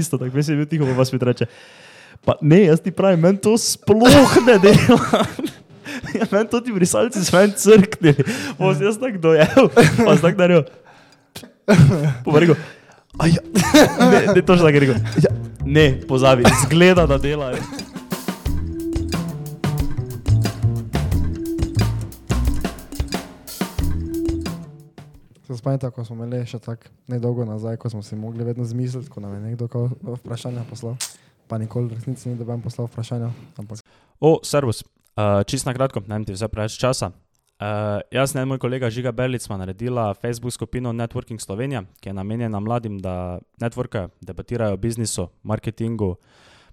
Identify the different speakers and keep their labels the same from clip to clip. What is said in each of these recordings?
Speaker 1: isto, tako veš, je bil tiho, vas mi reče. Pa ne, jaz ti pravim, meni to sploh ne dela. Ja, meni to ti brisalci s svojim crknili. Pa sem jaz tako dojel, pa sem tako naredil. Pa pa rekel, a ja, ne, ne, točno tako rekel. Ja, ne, pozabi, zgleda, da delajo.
Speaker 2: Spomnite, ko smo imeli še tako nedolgo nazaj, ko smo si mogli vedno zmisliti, ko nam je nekdo kao vprašanja poslal. Pa nikoli v resnici ni doben poslal vprašanja. Ampak
Speaker 1: O, servus, uh, čist na kratko, vem ti vse preveč časa. Uh, jaz in moj kolega Žiga Berlic smo naredila Facebook skupino Networking Slovenija, ki je namenjena mladim, da networkajo, debatirajo o biznisu, marketingu,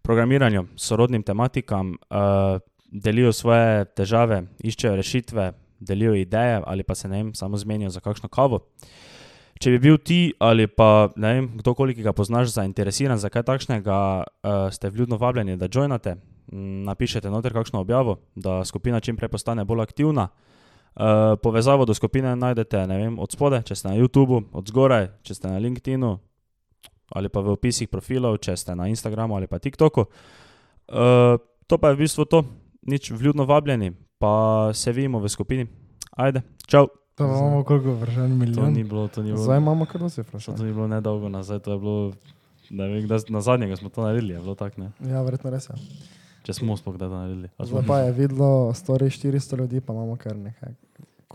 Speaker 1: programiranju, sorodnim tematikam, uh, delijo svoje težave, iščejo rešitve, delijo ideje ali pa se ne vem, samo zmenijo za kakšno kavo. Če bi bil ti ali pa ne vem, kdorkoli, ki ga poznaš, zainteresiran za kaj takšnega, uh, ste vljudno vabljeni, da joinate, napišete noter kakšno objavo, da skupina čim prej postane bolj aktivna. Uh, povezavo do skupine najdete vem, od spode, če ste na YouTubu, od zgoraj, če ste na LinkedInu ali pa v opisih profilov, če ste na Instagramu ali pa TikToku. Uh, to pa je v bistvu to, nič vljudno vabljeni, pa se vidimo v skupini. Ajde, čau.
Speaker 3: To imamo koliko vprašanj,
Speaker 1: To
Speaker 3: milijon.
Speaker 1: ni bilo, to ni bilo.
Speaker 2: zdaj imamo kar dosti
Speaker 1: To,
Speaker 2: vprašanj.
Speaker 1: to ni bilo nedolgo nazaj, to je bilo, ne vem, kdaj, na zadnjega smo to naredili, je bilo tako, ne?
Speaker 2: Ja, verjetno res je.
Speaker 1: Če smo sploh kdaj to naredili.
Speaker 2: Zdaj pa je videlo 100-400 ljudi, pa imamo kar nekaj.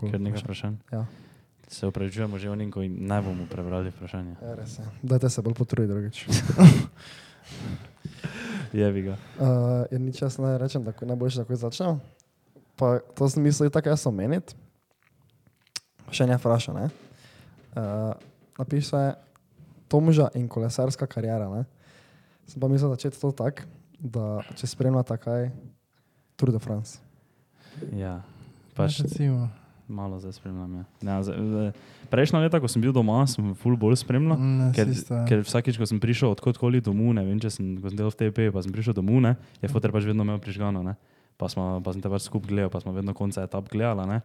Speaker 1: Ker nekaj
Speaker 2: vprašanj. Ja.
Speaker 1: Se upravičujemo že onim, ko jim ne bomo prebrali vprašanja.
Speaker 2: Ja, res je. Dajte se bolj potruditi drugič.
Speaker 1: Jebi ga.
Speaker 2: Uh, in nič jaz ne rečem, da najboljše takoj začnemo. Pa to sem mislil tako jaz omeniti. Še ne vpraša, ne? Uh, napiše Tomža in kolesarska karijera, ne? Sem pa mislil začeti to tako, da če spremljate kaj Tour de France.
Speaker 1: Ja, pač
Speaker 3: Recimo.
Speaker 1: malo zdaj spremljam. Ja. Zdaj, prejšnja leta, ko sem bil doma, sem ful bolj spremljal.
Speaker 3: Ne,
Speaker 1: Ker,
Speaker 3: si sta.
Speaker 1: ker vsakič, ko sem prišel odkotkoli domov, ne vem, če sem, ko sem delal v TP, pa sem prišel domov, ne, je fotor pač vedno imel prižgano, ne. Pa, smo, pa sem te pač skupaj gledal, pa smo vedno konce etap gledali, ne.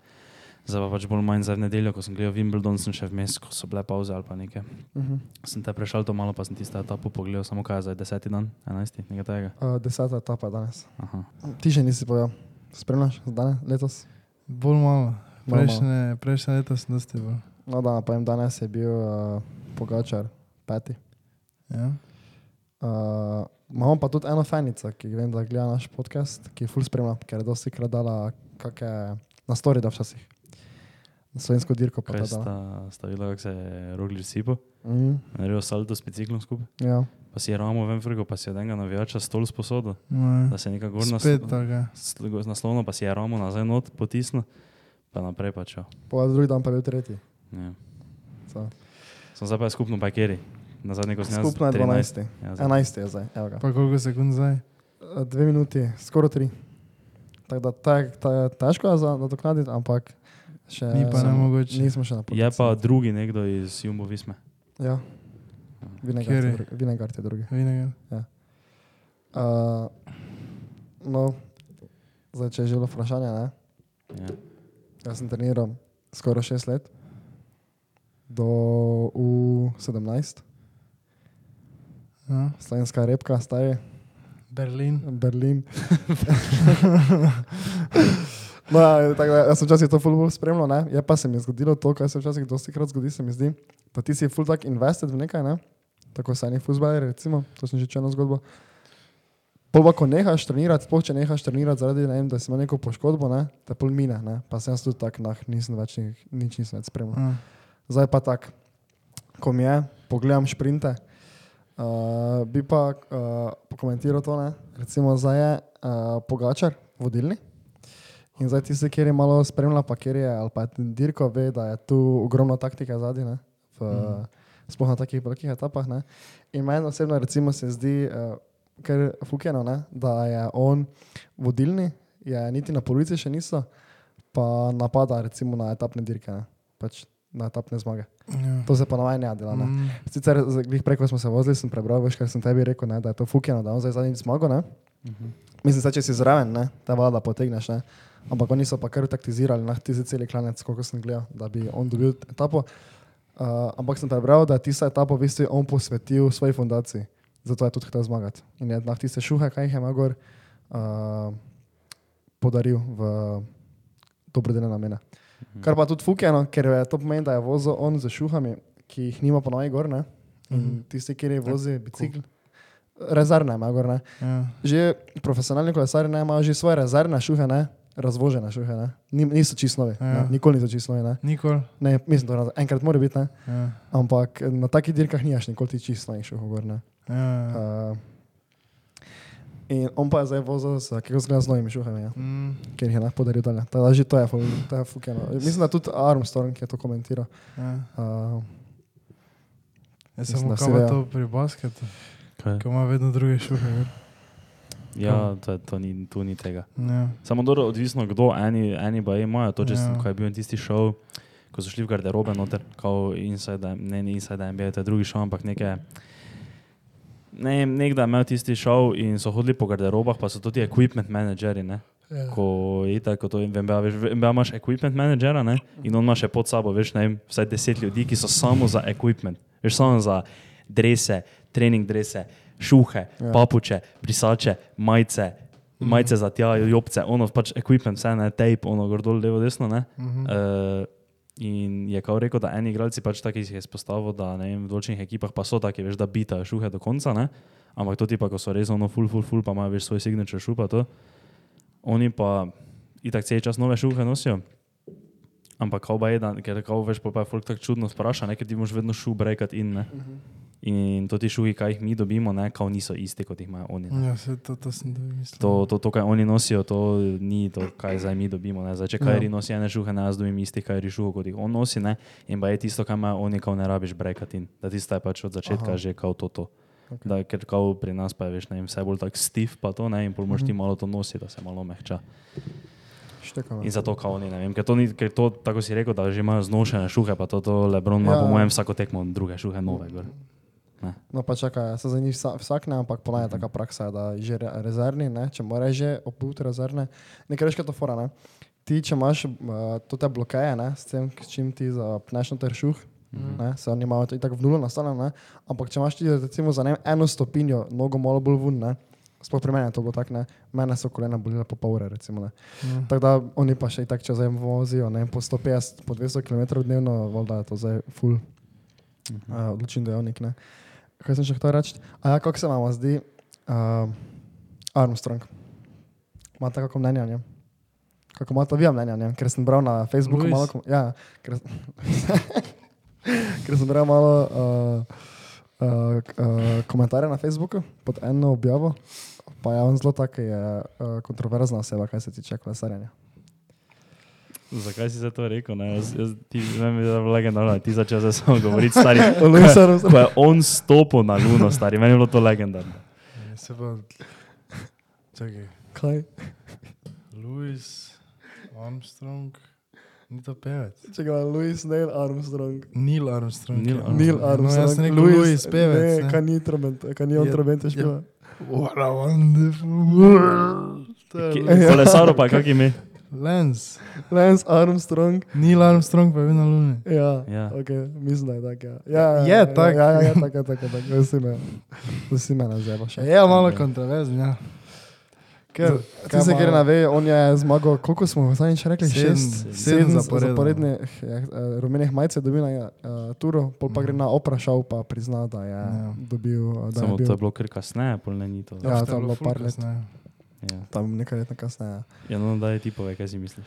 Speaker 1: Zdaj pa pač bolj manj za nedeljo, ko sem gledal Wimbledon, sem še vmes, ko so bile pauze ali pa nekaj.
Speaker 2: Uh -huh.
Speaker 1: Sem te prešal to malo, pa sem tisto etapo pogledal, samo kaj je zdaj, deseti dan, enajsti, nekaj tega.
Speaker 2: uh, deseta etapa je danes.
Speaker 1: Aha.
Speaker 2: Ti še nisi povedal, spremljaš danes, letos?
Speaker 3: Bolj malo.
Speaker 2: Bolj malo.
Speaker 3: Prejšnje, prejšnje leto sem dosti bil.
Speaker 2: No, da, pa jim danes je bil uh, Pogačar, peti.
Speaker 3: Ja.
Speaker 2: Uh, imamo pa tudi eno fanico, ki vem, da gleda naš podcast, ki je full spremlja, ker je dosti krat dala kakšne na story, da včasih. Na slovensko dirko pa
Speaker 1: Kaj
Speaker 2: ta
Speaker 1: sta,
Speaker 2: dala.
Speaker 1: sta videla, kako se je Roglič sipo,
Speaker 2: Mm,
Speaker 1: naredil salto s biciklom skupaj,
Speaker 2: ja.
Speaker 1: pa si je ramo ven frigo, pa si je enega navijača stol sposodo,
Speaker 3: No,
Speaker 1: da se je neka gorna
Speaker 3: Spet tako.
Speaker 1: s naslovno, pa si je ramo nazaj not potisnil, pa naprej pa čel.
Speaker 2: Pa drugi dan pa je bil tretji.
Speaker 1: Ja.
Speaker 2: So.
Speaker 1: Sem zdaj pa skupno pajkeri. Na zadnji, ko sem jaz
Speaker 2: Skupno je
Speaker 1: 13.
Speaker 2: 12.
Speaker 1: Ja, zdaj.
Speaker 2: 11 je zdaj. Evo ga.
Speaker 3: Pa koliko sekund zdaj?
Speaker 2: Uh, Dve minuti, skoraj tri. Tako da ta, ta, težko je nadoknaditi, ampak še
Speaker 3: Ni pa
Speaker 2: sem-
Speaker 3: nemogoče.
Speaker 2: Nismo še na poti.
Speaker 1: Je pa drugi nekdo iz Jumbo Visme.
Speaker 2: Ja. Vinegard je drugi. Vinegard.
Speaker 3: Vinega.
Speaker 2: Uh, no, zdaj, če je že bilo vprašanje, ne?
Speaker 1: Ja.
Speaker 2: Jaz sem treniral skoraj 6 let, do U17,
Speaker 3: Ja.
Speaker 2: slovenska repka, stari
Speaker 3: Berlin.
Speaker 2: Berlin. no, tako jaz sem včasih to fulbo spremljal, ne? je pa se mi zgodilo to, kar se včasih dosti krat zgodi, se mi zdi, da ti si ful tak invested v nekaj, ne? tako sani fuzbaleri, recimo, to sem že čutil eno zgodbo. Pol pa, ko nehaš trenirati, sploh če nehaš trenirati zaradi, ne vem, da si imel neko poškodbo, ne, te pol mine, ne, pa sem jaz tudi tak, nah, nisem več, ni- nič nisem več spremljal.
Speaker 3: Ja.
Speaker 2: Zdaj pa tako, ko mi je, pogledam šprinte, uh, bi pa uh, pokomentiral to, ne? recimo zdaj je uh, Pogačar vodilni in zdaj tisti, kjer je malo spremlja, pa kjer je, ali pa je dirko, ve, da je tu zadnji, ne? v, mm. sploh na takih velikih etapah. Ne? In meni osebno recimo se zdi, uh, ker fukeno, ne? da je on vodilni, je niti na polici še niso, pa napada recimo na etapne dirke, ne? pač na etapne zmage.
Speaker 3: Ja.
Speaker 2: To se pa navadi ne dela. Ne?
Speaker 3: Mm.
Speaker 2: Sicer, glih prej, ko smo se vozili, sem prebral, veš, kar sem tebi rekel, ne, da je to fukeno, da on zdaj zadnjič zmagal. ne. Mislim, da če si zraven, ne, ta vlada potegneš. Ne. Ampak oni so pa kar taktizirali, na tisti celi klanec, koliko sem gledal, da bi on dobil etapo. Uh, ampak sem prebral, da je tista etapa v bistvu on posvetil svoji fundaciji. zato je tudi hotel zmagati. In je na tiste šuhe, kaj jih je imel gor, uh, podaril v dobrodelne namene. Kar pa tudi fukeno, ker je to pomeni, da je vozil on z šuhami, ki jih nima ponovaj gor, ne? In
Speaker 3: Mhm.
Speaker 2: tisti, ki vozi bicikl. Rezervne ima gor, ne?
Speaker 3: Ja.
Speaker 2: Že profesionalni kolesari ne imajo že svoje rezervne šuhe, ne? Razvožene šuhe, ne? Ni, niso čisto nove,
Speaker 3: Ja.
Speaker 2: nikoli niso čisto nove. Ne?
Speaker 3: Nikoli.
Speaker 2: Ne, mislim, da enkrat mora biti, ne?
Speaker 3: Ja.
Speaker 2: ampak na takih dirkah nimaš nikoli ti čisto novih šuhov?
Speaker 3: Ja.
Speaker 2: Uh, in on pa je zdaj vozil z kako zgleda z novimi šuhami, ja?
Speaker 3: Mm,
Speaker 2: ker jih je lahko podaril dalje. Tako da že to je, to je fukeno. Mislim, da tudi Armstrong je to komentiral.
Speaker 3: ja.
Speaker 2: Uh,
Speaker 3: Jaz sem
Speaker 2: vejo.
Speaker 3: to pri basketu,
Speaker 1: Kaj?
Speaker 3: ko ima vedno druge šuhe. gor.
Speaker 1: Ja, to, to ni, tu ni tega.
Speaker 3: Ja.
Speaker 1: Samo dobro, odvisno kdo, eni, eni pa imajo to, če
Speaker 3: Ja.
Speaker 1: ja. ko je bil tisti šov, ko so šli v garderobe noter, kao inside, ne, ne inside NBA, to je drugi šov, ampak neke. Ne, nekdaj imel tisti šov in so hodili po garderobah, pa so tudi equipment menedžeri, ne.
Speaker 3: Ja.
Speaker 1: Ko je tako, to je v NBA, veš, v NBA imaš equipment menedžera, ne, in on ima še pod sabo, veš, ne vem, vsaj deset ljudi, ki so samo za equipment, veš, samo za drese, trening drese, šuhe,
Speaker 2: Ja.
Speaker 1: papuče, brisače, majice, majice za tja, jopce, ono pač equipment, vse ne, tape, ono gor dol, levo, desno, ne.
Speaker 3: Mhm.
Speaker 1: Uh, in je kao rekel, da eni igralci pač taki si je izpostavil, da ne vem, v določenih ekipah pa so taki, veš, da bitajo šuhe do konca, ne. Ampak to ti pa, ko so res ono full, full, full, pa imajo veš svoj signature šupa, to. Oni pa itak cel čas nove šuhe nosijo. Ampak kao pa je, da, ker kao veš, pa je folk tako čudno spraša, ne, ker ti moraš vedno šu brekat in ne. In to ti šuhi, kaj jih mi dobimo, ne, kao niso isti, kot jih imajo oni. Ne.
Speaker 3: Ja, se to, to sem mislil.
Speaker 1: To, to, to, kaj oni nosijo, to ni to, kaj zdaj mi dobimo. Ne. Zdaj, če
Speaker 2: Ja.
Speaker 1: Kajri nosi ene šuhe, ne jaz dobim istih Kajri šuhov, kot jih on nosi, ne. in pa je tisto, kar imajo oni, kao ne rabiš brekati da tisto je pač od začetka
Speaker 2: Aha.
Speaker 1: Že kao to. to.
Speaker 2: Okay.
Speaker 1: Da, ker kao pri nas pa je veš, ne vse bolj tak stiv pa to, ne, in pol moraš ti
Speaker 2: Mhm.
Speaker 1: malo to nositi, da se malo mehča.
Speaker 2: Štekamo.
Speaker 1: In zato kao oni, ne vem, ker to, ni, ker to tako si rekel, da že imajo znošene šuhe, pa to, to Lebron ima
Speaker 2: Ja.
Speaker 1: po mojem vsako tekmo druge šuhe nove. Gor.
Speaker 2: No pa čakaj, se za njih vsa, vsak ne, ampak ponaj je taka praksa, da že re, rezervni, ne, če moraš že obuti rezervne. Nekaj reš, kaj to fora, ne. Ti, če imaš uh, to te blokeje, ne, s tem, s čim ti zapneš na ter šuh,
Speaker 3: Mhm.
Speaker 2: ne, se oni imajo tako v nulo nastavljeno, ne, ampak če imaš ti recimo za ne, eno stopinjo, nogo malo bolj vun, ne, sploh pri meni je to bilo tako, ne, mene so kolena bolele po pol ure, recimo, ne.
Speaker 3: Ja.
Speaker 2: Tako da oni pa še tako, če zdaj vozijo, ne, po 150, po 200 km dnevno, voda je to zdaj full uh, odločen dejavnik, ne. Kaj sem še hotel reči? A ja, kako se vam zdi uh, Armstrong? Imate kako mnenje o njem? Kako imate vi mnenje o njem? Ker sem bral na Facebooku
Speaker 3: Louis?
Speaker 2: malo, kom- ja, ker, ker sem bral malo uh, uh, uh, komentarje na Facebooku pod eno objavo, pa je on zelo tak, je uh, kontroverzna oseba, kaj se tiče kolesarjenja.
Speaker 1: Zakaj si se to rekel? Ne? Jaz, jaz, ti, vem, da je legendarno, ti začel zdaj samo govoriti, stari.
Speaker 2: Louis.
Speaker 1: Ko je on stopil na Luno, stari, meni je bilo to legendarno.
Speaker 3: Ja, Se pa... Čakaj.
Speaker 2: Kaj?
Speaker 3: Louis Armstrong. Ni to pevec.
Speaker 2: Če ga Louis Neil Armstrong.
Speaker 3: Neil Armstrong.
Speaker 1: Neil
Speaker 3: ja.
Speaker 1: Armstrong.
Speaker 2: Neil
Speaker 3: No,
Speaker 2: Armstrong.
Speaker 3: jaz sem rekel Louis pevec.
Speaker 2: Ne,
Speaker 3: ne.
Speaker 2: kaj ni trombent, kaj ni on
Speaker 3: Je-
Speaker 2: trombente
Speaker 3: je-
Speaker 2: špila.
Speaker 3: What a wonderful world. Je
Speaker 1: Kolesaro pa kak ime?
Speaker 3: Lance.
Speaker 2: Lance Armstrong.
Speaker 3: Neil Armstrong pa je bil na Luni.
Speaker 2: Ja,
Speaker 1: Ja.
Speaker 2: okay, mislim, da je tako. Ja. Ja, ja,
Speaker 3: Je
Speaker 2: ja,
Speaker 3: tak.
Speaker 2: Ja, ja, ja, tako, je, tako, je, tako. Vsi me, vsi me nazeva še.
Speaker 3: Je malo kontroverzen, ja. Ker,
Speaker 2: Ti se, ker ne ve, on je zmagal, koliko smo zadnjič rekli?
Speaker 3: Sedem-
Speaker 2: Šest,
Speaker 3: sedem
Speaker 2: sedem
Speaker 3: zaporedno.
Speaker 2: zaporednih eh, eh, rumenih majcev dobil na uh, turo, pol pa gre
Speaker 3: Mhm.
Speaker 2: na oprašal, pa prizna, da je
Speaker 3: Ja.
Speaker 2: dobil, eh, da
Speaker 1: Samo
Speaker 2: je
Speaker 1: to je
Speaker 2: bil
Speaker 1: bilo kar kasneje, pol ne ni to.
Speaker 2: Ja,
Speaker 3: Pač
Speaker 2: to je bilo par let.
Speaker 3: kasneje.
Speaker 1: Ja,
Speaker 2: tam nekaj let kasneje.
Speaker 1: ja no, daj ti povej, kaj si misliš.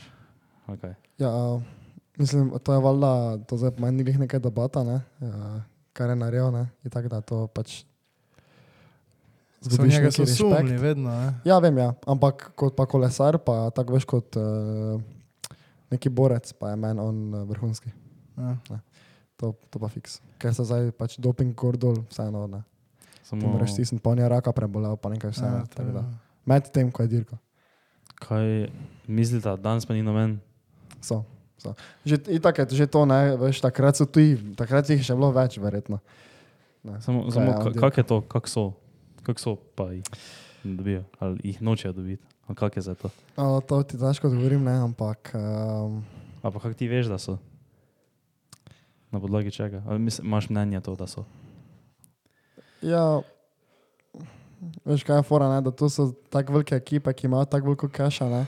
Speaker 1: Okay.
Speaker 2: Ja, mislim, to je valjda, to zdaj pomeni glih nekaj debata, ne? uh, kar je naredil, ne? in tako da to pač
Speaker 3: So
Speaker 2: zgubiš respekt.
Speaker 3: sumili vedno, ne.
Speaker 2: Ja, vem, ja, ampak kot pa kolesar, pa tako veš kot uh, neki borec, pa je meni on uh, vrhunski.
Speaker 3: Ja.
Speaker 2: To, to pa fiks. Ker se zdaj pač doping gor dol, vseeno ne. Ti
Speaker 1: Samo,
Speaker 2: moraš stisniti, pa on je raka prebolel, pa nekaj vseeno.
Speaker 3: Ja,
Speaker 2: Med tem, ko je dirka.
Speaker 1: kaj mislite, danes pa ni noben?
Speaker 2: So. so. Že itak je že to, ne, veš, takrat so tuji, takrat jih je še bilo več, verjetno. Ne.
Speaker 1: Samo,
Speaker 2: Kaj
Speaker 1: samo
Speaker 2: je on
Speaker 1: ka-
Speaker 2: dirka?
Speaker 1: kak je to, kak so, kak so pa jih dobijo, ali jih nočejo dobiti, ali kak je za to?
Speaker 2: O, to ti težko odgovorim, ne, ampak um,
Speaker 1: A pa kak ti veš, da so? Na podlagi čega? Ali mis- Imaš mnenje to, da so?
Speaker 2: ja, Veš, kaj je fora, ne? da to so tako velike ekipe, ki imajo tako veliko keša, ne?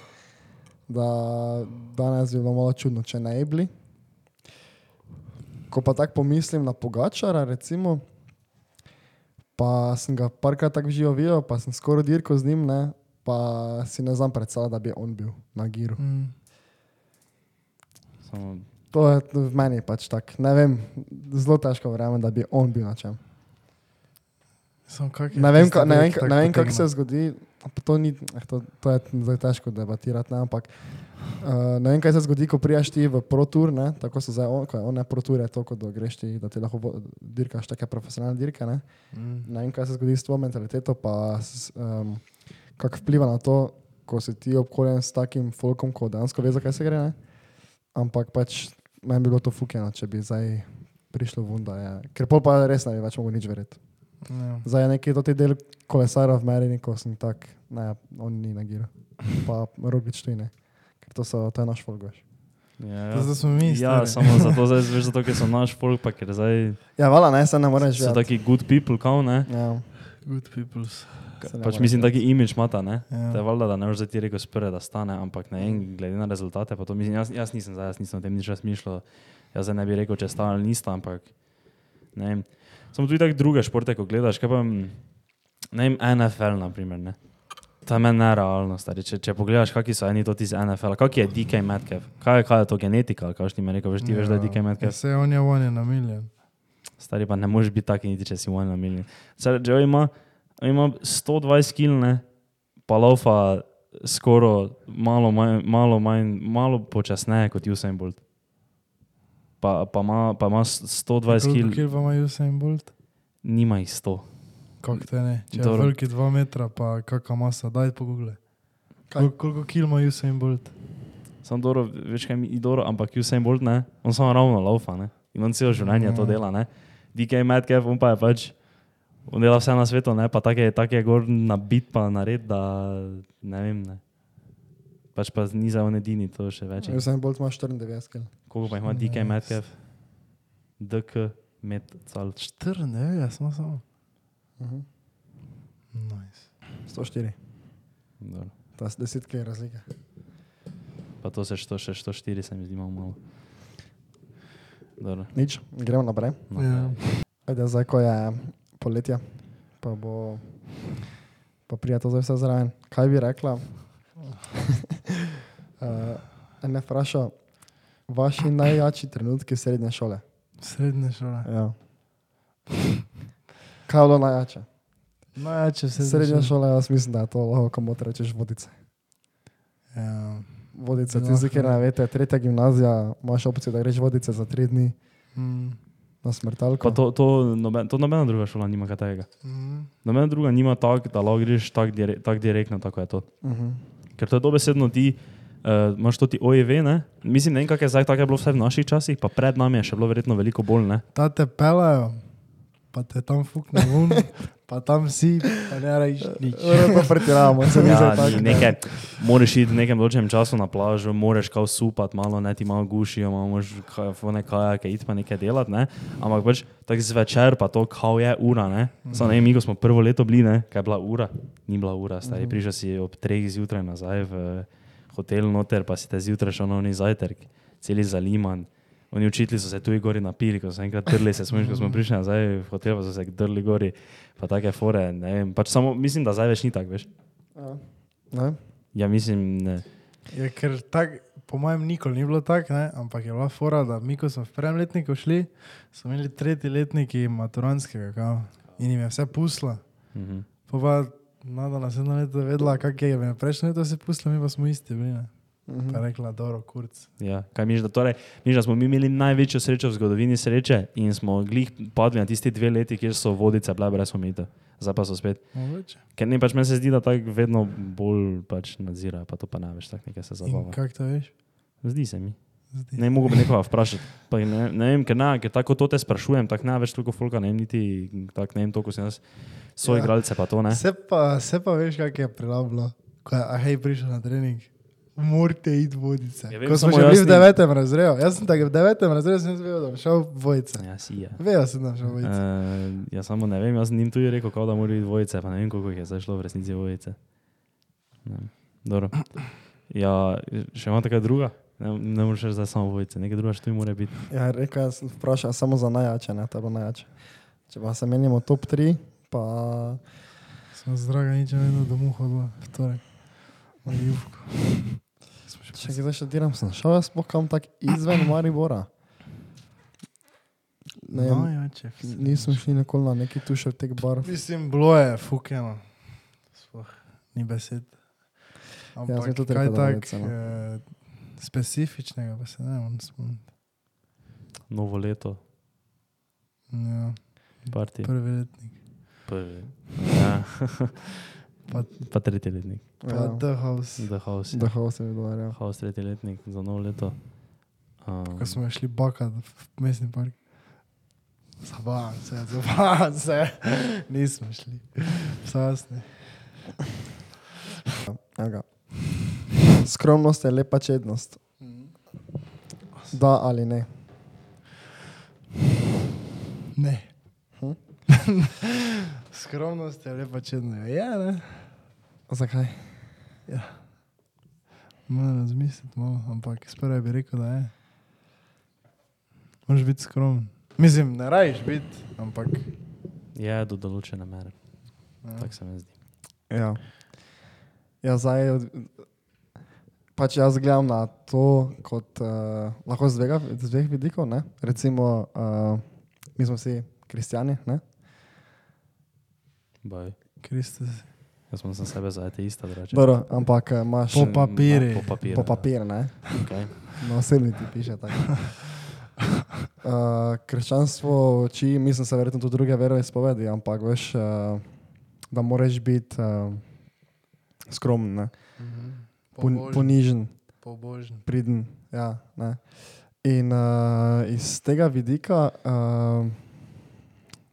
Speaker 2: da danes bi bilo malo čudno, če ne bi bili. Ko pa tako pomislim na Pogačara, recimo, pa sem ga parkrat tako živo videl, pa sem skoraj dirko z njim, ne? pa si ne znam predstavljati, da bi on bil na giru.
Speaker 3: Mm.
Speaker 1: Samo,
Speaker 2: To je v meni pač tako, ne vem, zelo težko verjamem, da bi on bil na čem. Ne vem, ka, ne vem, ne vem kako se zgodi. To, ni, eh, to, to je zdaj težko debatirati, ne, ampak uh, ne vem, kaj se zgodi, ko prijaš ti v ProTour, ne, tako so zdaj, ko je on ne ProTour, je to, kot da greš ti, da ti lahko dirkaš take profesionalne dirke. Ne.
Speaker 3: Mm.
Speaker 2: ne vem, kaj se zgodi s tvojo mentaliteto, pa um, kako vpliva na to, ko si ti obkoljen s takim folkom, ko dejansko ve, zakaj se gre. Ne. Ampak pač meni bi bilo to fukeno, če bi zdaj prišlo ven, da je. Ker pol pa res ne bi več mogel nič verjeti.
Speaker 3: Ja.
Speaker 2: Zdaj je neki ti del kolesarja v Merini, ko sem tak, ne, on ni na giru. Pa rogič tu ne. Ker to, so, to je naš folk, veš.
Speaker 1: ja,
Speaker 3: To zdaj smo mi.
Speaker 1: ja,
Speaker 3: stari.
Speaker 1: samo zato, zdaj, veš, zato, ker so naš folk, pa ker zdaj
Speaker 2: Ja, vala, ne, se ne moreš
Speaker 1: so taki good people, kao ne.
Speaker 2: Ja,
Speaker 3: Good
Speaker 2: ne
Speaker 1: Pač mislim, taki imidž mata, ne.
Speaker 3: Ja.
Speaker 1: To je valjda, da ne moreš zdaj ti rekel sprve, da stane, ampak ne vem, glede na rezultate, pa to mislim, jaz, jaz nisem zdaj, jaz nisem o tem nič razmišljal. Jaz zdaj ne bi rekel, če sta ali nista, ampak ne vem. Samo tudi tako druge športe, ko gledaš, kaj pa, mm, ne vem, NFL, na primer, ne. To je meni nerealno, stari. Če, če pogledaš, kakšni so eni toti iz NFL, kak je DK Metcalf, kaj kaj je to genetika, kaj ti mi rekel, veš ti veš, da je DK Metcalf.
Speaker 3: Vse on je on je na milijon.
Speaker 1: Stari pa ne moreš biti taki, niti če si one na milijon. Zdaj, Joe ima, ima 120 kil, ne, pa laufa skoraj malo manj, malo, manj, malo počasneje kot Usain Bolt. Pa, pa, ima, pa ima 120 kil,
Speaker 3: Kil pa ima Usain Bolt?
Speaker 1: nima jih 100.
Speaker 3: Kako te ne? Če je veliki 2 metra, pa kakšna masa, daj pogoogle.
Speaker 2: Kaj?
Speaker 3: Kol, koliko kil ima Usain Bolt?
Speaker 1: Sam dobro, veš kaj mi je dobro, ampak Usain Bolt ne, on samo ravno laufa, ne. In on celo življenje to
Speaker 3: Ja.
Speaker 1: dela, ne. DK Metcalf, on pa je pač, on dela vse na svetu, ne, pa tako je, tak je gor nabit pa nared, da ne vem, ne. Pač pa ni za on edini, to še več.
Speaker 2: sem bolj ima 94 kg.
Speaker 1: Koliko pa ima DK
Speaker 3: 14.
Speaker 1: Metcalf? DK Metcal.
Speaker 3: 4, ne, jaz smo samo.
Speaker 2: Uh
Speaker 3: Nice.
Speaker 2: 104.
Speaker 1: Dobro.
Speaker 2: To je 10 kg razlike.
Speaker 1: Pa to se što, še 104 se mi zdi malo. Dobro.
Speaker 2: Nič, gremo naprej.
Speaker 1: No.
Speaker 3: Ja.
Speaker 2: Ajde, zdaj, ko je poletje, pa bo pa prija to zdaj vse zraven. Kaj bi rekla? uh, ne vprašal, vaši najjači trenutki srednje šole.
Speaker 3: Srednje šole.
Speaker 2: Ja. Kaj je bilo najjače?
Speaker 3: Najjače vse
Speaker 2: Srednja šola, jaz mislim, da je to lahko, komot rečeš vodice.
Speaker 3: Ja.
Speaker 2: Vodice, ti zdaj, ker ne veste, tretja gimnazija, imaš opcijo, da greš vodice za tri dni
Speaker 3: Mm.
Speaker 2: na smrtalko.
Speaker 1: Pa to, to, noben, to nobena druga šola nima takega.
Speaker 3: Mm.
Speaker 1: Nobena druga nima tako, da lahko greš tako dire, tak direktno, tako je to.
Speaker 2: Uh -huh.
Speaker 1: Ker to je dobesedno ti, uh, imaš to ti OEV, ne? Mislim, ne vem, kak je zdaj, tako je bilo vsaj v naših časih, pa pred nami je še bilo verjetno veliko bolj, ne?
Speaker 3: Ta te pelajo, pa te tam fukne vun, pa tam si, pa ne rečeš nič.
Speaker 2: Pa pretiravamo, se mi
Speaker 1: Ja,
Speaker 2: zdi
Speaker 1: nekaj, moraš iti v nekem določenem času na plažo, moraš kao supat, malo ne ti malo gušijo, malo moraš fone kajake, iti pa nekaj delati, ne? ampak pač tako zvečer pa to kao je ura, ne? Samo ne, vem, mi ko smo prvo leto bili, ne, kaj je bila ura, ni bila ura, stari,
Speaker 2: Mhm.
Speaker 1: prišel si ob treh zjutraj nazaj v hotel noter, pa si te zjutraj šel na oni zajtrk, celi zaliman. Oni učitelji so se tu gori napili, ko so enkrat trli, se smo, ko smo prišli nazaj v hotel, pa so se drli gori, pa take fore, ne vem, pač samo mislim, da zdaj več ni tako, veš.
Speaker 2: Ja. Ne?
Speaker 1: Ja, mislim, ne.
Speaker 3: Je, ker tak, po mojem nikoli ni bilo tako, ampak je bila fora, da mi, ko smo v prvem letniku šli, smo imeli tretji letniki maturanskega kao, in jim je vse pusla.
Speaker 1: Mhm.
Speaker 3: Pa nada naslednjo leto vedela, kak je, je prejšnjo leto se pusla, mi pa smo isti bili. Ne?
Speaker 2: Mhm.
Speaker 3: Pa je rekla, dobro, kurc.
Speaker 1: Ja, kaj miš, da, torej, miš, da smo mi imeli največjo srečo v zgodovini sreče in smo glih padli na tisti dve leti, kjer so vodice bile brez omejitev. Zdaj pa so spet.
Speaker 3: Mogoče.
Speaker 1: Ker ne pač meni se zdi, da tako vedno bolj pač nadzirajo, pa to pa ne veš, tako nekaj se
Speaker 3: In
Speaker 1: zabava.
Speaker 3: kak to veš?
Speaker 1: Zdi se mi.
Speaker 3: Zdi.
Speaker 1: Ne mogo bi nekoga vprašati. Pa Ne, ne vem, ker, ne, ker tako to te sprašujem, tako ne več toliko folka, ne vem niti tako ne vem toliko sem jaz. So
Speaker 3: Ja.
Speaker 1: igralce pa to ne.
Speaker 3: Se pa, se pa veš, kak je prilavilo, ko je Ahej prišel na trening. Morate iti vodice.
Speaker 1: Ja, vem,
Speaker 3: Ko smo že bili v devetem razredu, jaz sem tako v devetem razredu sem zvedel, da bom šel v vodice.
Speaker 1: Ja, si je.
Speaker 3: Vejo sem, da bom šel v vodice.
Speaker 1: Uh, ja, samo ne vem, jaz sem jim tudi rekel, kao, da mora biti dvojice, pa ne vem, koliko jih je zdaj šlo v resnici Dobro. Ja, še imate kaj druga? Ne, ne moreš reči, da je samo dvojice, nekaj druga še tu mora biti.
Speaker 2: Ja, rekel jaz sem vprašal samo za najjače, ne, to bo najjače. Če pa se menimo top 3, pa
Speaker 3: Sem zdraga, nič ne vedel, da mu hodila v torek.
Speaker 2: Če zdaj še diram, sem šel jaz sploh kam tak izven Maribora. Ne, vem,
Speaker 3: Najjače.
Speaker 2: nisem šli nikoli na neki tušev tek bar.
Speaker 3: Mislim, bilo je fukeno. Sploh ni besed.
Speaker 2: sem
Speaker 3: Ampak
Speaker 2: tudi
Speaker 3: kaj tak
Speaker 2: no.
Speaker 3: eh, specifičnega, pa se ne morem spomniti.
Speaker 1: Novo leto,
Speaker 3: Ja,
Speaker 1: parti.
Speaker 3: prvi letnik.
Speaker 1: Prvi. Ja.
Speaker 3: Pa-
Speaker 1: pa tretji letnik.
Speaker 3: Pa
Speaker 2: Ja,
Speaker 3: The House.
Speaker 1: The House.
Speaker 2: da ho se je dogovarjal.
Speaker 1: House tretji letnik za novo leto. Um,
Speaker 3: Ko smo šli bakat v mestni park. Zabavam se, zabavam se. Nismo šli. Sasni.
Speaker 2: Evo ga. Skromnost je lepa čednost. Da ali ne.
Speaker 3: Ne.
Speaker 2: Hm?
Speaker 3: Skromnost je lepa čedna. Ja, ne.
Speaker 2: Zakaj?
Speaker 3: Moram razmisliti malo, ampak sprva bi rekel, da je. Moraš biti skromen. Mislim, ne rajiš biti, ampak.
Speaker 1: je do določene mere,
Speaker 3: Ja.
Speaker 1: tako se mi zdi.
Speaker 2: Ja. Ja, zdaj, od- pač jaz gledam na to kot uh, lahko z dveh, z dveh vidikov. Ne? Recimo, uh, mi smo vsi kristijani, ne?
Speaker 1: Baj.
Speaker 3: Kristus.
Speaker 1: Jaz sem za sebe za ateista.
Speaker 2: Dobro, ampak eh, imaš
Speaker 3: Po papirju.
Speaker 1: Po papirju.
Speaker 2: po papir, ne?
Speaker 1: Okay.
Speaker 2: Na osebni ti piše tako. Uh, krščanstvo uči, mislim, se verjetno tudi druge veroizpovedi, ampak veš, uh, da moraš biti uh, skromen, ne? Pon, ponižen,
Speaker 3: Pobožen.
Speaker 2: priden. Ja, ne. In uh, iz tega vidika, uh,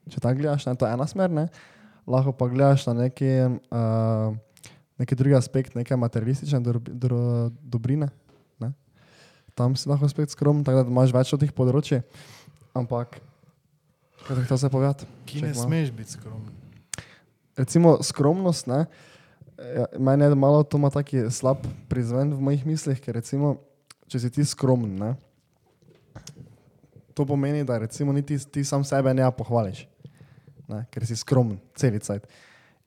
Speaker 2: če tako gledaš, ne, to je ena smer, ne, lahko pa gledaš na neki, uh, neki drugi aspekt, neke materialistične drob, dro, dobrine. Ne. Tam si lahko spet skromen, tako da imaš več od teh področji. Ampak, kaj ti se povedati?
Speaker 3: Ki ne smeš biti skromen.
Speaker 2: recimo skromnost, ne, ja, meni je malo to ima taki slab prizven v mojih mislih, ker recimo, če si ti skromen, ne, to pomeni, da recimo niti ti sam sebe ne pohvališ, ne, ker si skromen, celice.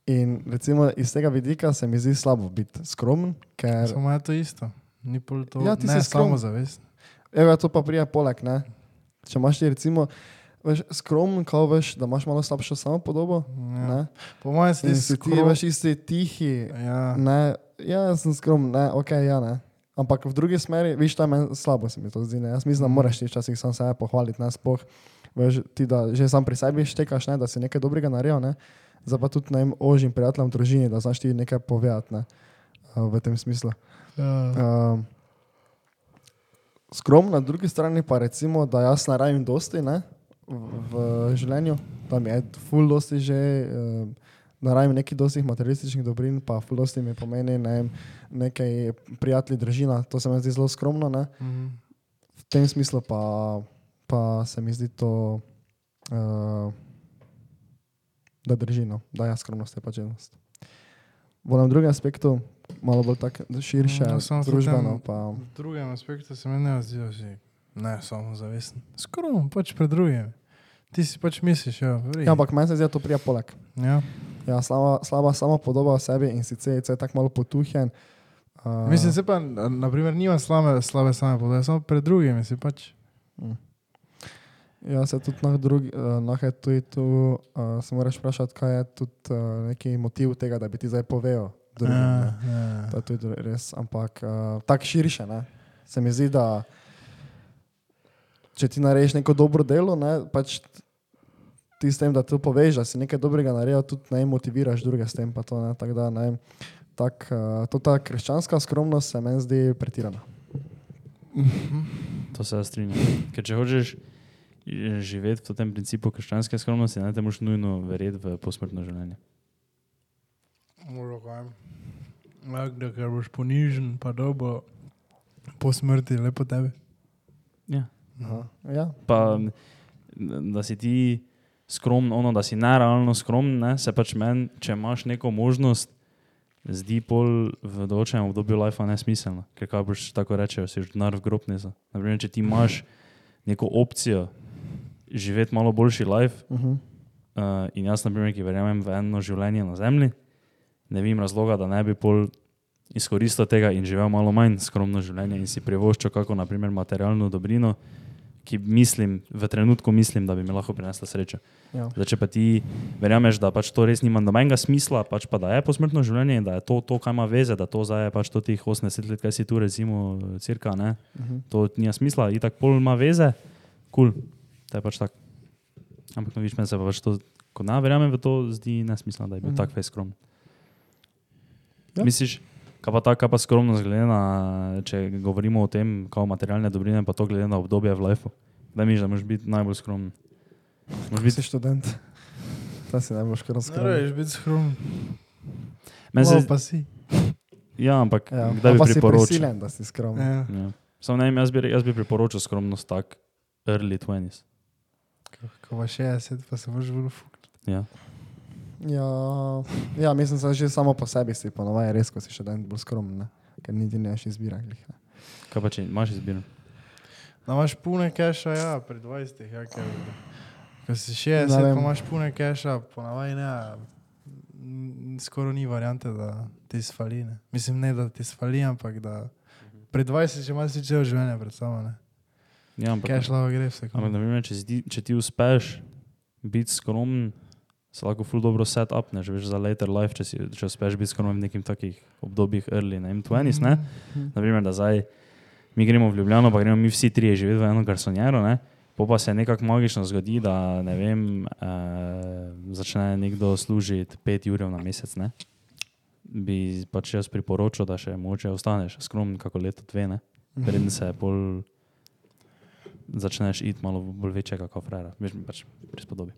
Speaker 2: In recimo iz tega vidika se mi zdi slabo biti skromen, ker
Speaker 3: Samo je to isto. Ni pol to.
Speaker 2: Ja, ti
Speaker 3: ne,
Speaker 2: si skromen.
Speaker 3: samo zavest.
Speaker 2: Evo, to pa prija poleg, ne. Če imaš ti recimo, veš, skromen, kao veš, da imaš malo slabšo samopodobo,
Speaker 3: Ja.
Speaker 2: ne.
Speaker 3: Po mojem si ti skromen.
Speaker 2: veš, isti tihi,
Speaker 3: Ja.
Speaker 2: Ne, ja, sem skromen, ne, ok, ja, ne. Ampak v drugi smeri, viš, to je meni slabo, se mi to zdi. Ne. Jaz mislim, da moraš ti včasih sam sebe pohvaliti, ne, sploh, veš, ti da že sam pri sebi štekaš, ne, da si nekaj dobrega naredil, ne. Zdaj pa tudi najim ožjim prijateljem družini, da znaš ti nekaj povedati, ne, v tem smislu.
Speaker 3: Ja.
Speaker 2: Uh, skromen na drugi strani pa recimo, da jaz ne rabim dosti, ne, v, življenju, da mi je full dosti že, uh, da rabim nekaj dostih materialističnih dobrin, pa full dosti mi pomeni ne, vem, nekaj prijatelji, družina, to se mi zdi zelo skromno, ne.
Speaker 3: Mhm.
Speaker 2: V tem smislu pa, pa se mi zdi to, uh, da drži, no, da je skromnost je pač enost. V enem drugem aspektu, malo bolj tako širše,
Speaker 3: No,
Speaker 2: družbeno,
Speaker 3: tem-
Speaker 2: pa
Speaker 3: V drugem aspektu se meni ne zdi, da si ne samo zavesten. Skromen, pač pred drugim. Ti si pač misliš, ja, v redu.
Speaker 2: Ja, ampak meni se zdi, da to prija poleg.
Speaker 3: Ja.
Speaker 2: Ja, slaba, slaba samo podoba o sebi in sicer je tako malo potuhen. Uh,
Speaker 3: Mislim, se pa, na- naprimer, nima slabe, slabe same podobe, samo pred drugimi si pač.
Speaker 2: Ja, se tudi na drugi, uh, na tu in tu uh, se moraš vprašati, kaj je tudi uh, neki motiv tega, da bi ti zdaj povedal. Drugim,
Speaker 3: Ja, ja.
Speaker 2: To je tudi res, ampak uh, tako širše. Ne? Se mi zdi, da če ti narediš neko dobro delo, ne, pač ti s tem, da to poveš, da si nekaj dobrega naredil, tudi ne motiviraš druge s tem. pa To, ne, tako da, ne, tak, uh, to ta krščanska skromnost se meni zdi pretirana.
Speaker 1: To se strinjam. Ker če hočeš eh, živeti v tem principu krščanske skromnosti, ne te moš nujno verjeti v posmrtno življenje.
Speaker 3: Moram. Ja, da ker boš ponižen, pa dobo po smrti, lepo tebi.
Speaker 1: Ja.
Speaker 2: Aha. Ja.
Speaker 1: Pa, da si ti skromen, ono, da si nerealno skromen, ne? se pač meni, če imaš neko možnost, zdi pol v določenem obdobju life nesmiselno. Ker kaj boš tako rečejo, si že denar v grobnico. Naprimer, če ti imaš neko opcijo živeti malo boljši life,
Speaker 2: Uh -huh.
Speaker 1: Uh, in jaz, na primer, ki verjamem v eno življenje na Zemlji, ne vidim razloga, da ne bi pol izkoristil tega in živel malo manj skromno življenje in si privoščil kako, naprimer, materialno dobrino, ki mislim, v trenutku mislim, da bi mi lahko prinesla srečo.
Speaker 2: Ja.
Speaker 1: Zdaj, če pa ti verjameš, da pač to res nima nobenega smisla, pač pa da je posmrtno življenje da je to, to kaj ima veze, da to zdaj je pač to tih 80 let, kaj si tu recimo, cirka, ne,
Speaker 2: Uh -huh.
Speaker 1: to nima smisla, in tako pol ima veze, kul, cool. to je pač tako. Ampak no, viš, meni se pa pač to, ko ne verjamem v to, zdi nesmiselno, da je bil
Speaker 2: Mhm.
Speaker 1: mm. tak fej skromen.
Speaker 2: Ja.
Speaker 1: Ja. Misliš, kaj pa ta, kaj pa skromnost glede na, če govorimo o tem, kao materialne dobrine, pa to glede na obdobje v lifeu. Da mi, da moraš biti najbolj skromen. Moraš
Speaker 2: Ti
Speaker 1: biti,
Speaker 2: študent. Ta si najbolj škoda
Speaker 3: Ne
Speaker 2: skromen.
Speaker 3: rečeš biti skromen.
Speaker 1: meni se,
Speaker 3: pa si.
Speaker 1: ja, ampak
Speaker 2: Ja.
Speaker 1: kdaj bi priporočil?
Speaker 2: prisiljen, da si skromen.
Speaker 3: Ja.
Speaker 1: Ja. Samo ne vem, jaz bi, jaz bi priporočil skromnost tak, early 20s.
Speaker 3: Ko pa 60, pa se boš vrl fuk.
Speaker 1: Ja.
Speaker 2: Ja, ja, mislim, da že samo po sebi si ponovaj res, ko si študent bolj skromen, ne? ker niti nemaš izbira. glih, ne.
Speaker 1: Kaj pa če imaš izbiro?
Speaker 3: Da imaš pune keša, ja, pri 20, ja, ker ko si 60,
Speaker 2: Ne vem.
Speaker 3: pa imaš pune keša, ponavadi ne, skoraj ni variante, da ti svali. Ne. Mislim, ne, da ti svali, ampak da pri 20 že imaš celo življenje pred sabo. Ne.
Speaker 1: Ja, ampak,
Speaker 3: Keš lava gre vse.
Speaker 1: ampak naprimer, če, zdi, če ti uspeš biti skromen, se lahko ful dobro set up, ne, že veš za later life, če, si, če uspeš biti skromen v nekim takih obdobjih early, ne vem, 20s, ne.
Speaker 2: Mhm.
Speaker 1: Naprimer, da zdaj mi gremo v Ljubljano, pa gremo mi vsi trije živeti v eno garsonjero, ne. Po pa se nekako magično zgodi, da ne vem, eh, začne nekdo služiti 5 ur na mesec. Ne? Bi pač jaz priporočil, da še moče ostaneš skromen, kako leto dve, ne? preden se pol začneš iti malo bolj večjega kot frera. Veš mi pač prispodobi.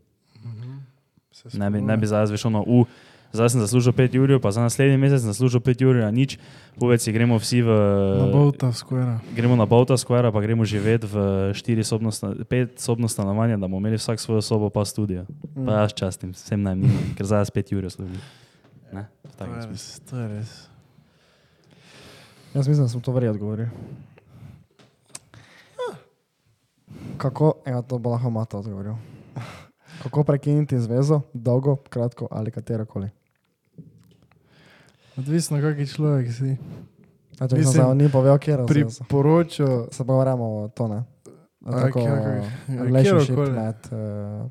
Speaker 1: Ne bi, ne bi zdaj veš ono, u, zdaj sem zaslužil 5 ur, pa za naslednji mesec sem zaslužil 5 ur, a nič, povedz si, gremo vsi v...
Speaker 3: Na Bolta Square.
Speaker 1: Gremo na Bauta Square, pa gremo živeti v 4-sobno, sta- 5-sobno stanovanje, da bomo imeli vsak svojo sobo, pa studio.
Speaker 2: Mm.
Speaker 1: Pa jaz častim, vsem najmnim, ker zdaj spet Jure služi. Ne, v
Speaker 3: To
Speaker 1: takem
Speaker 3: je
Speaker 1: smislu.
Speaker 3: res, to je res.
Speaker 2: Jaz mislim, da sem to verjetno odgovoril. Kako, ja, to bo lahko Mata odgovoril. Kako prekiniti zvezo, dolgo, kratko ali katero koli?
Speaker 3: Odvisno, kak je človek si.
Speaker 2: Če
Speaker 3: Mislim,
Speaker 2: se ni povedal, kje je zvezo.
Speaker 3: Priporočil,
Speaker 2: Se pogovarjamo o to, ne?
Speaker 3: A,
Speaker 2: Tako, relationship med uh,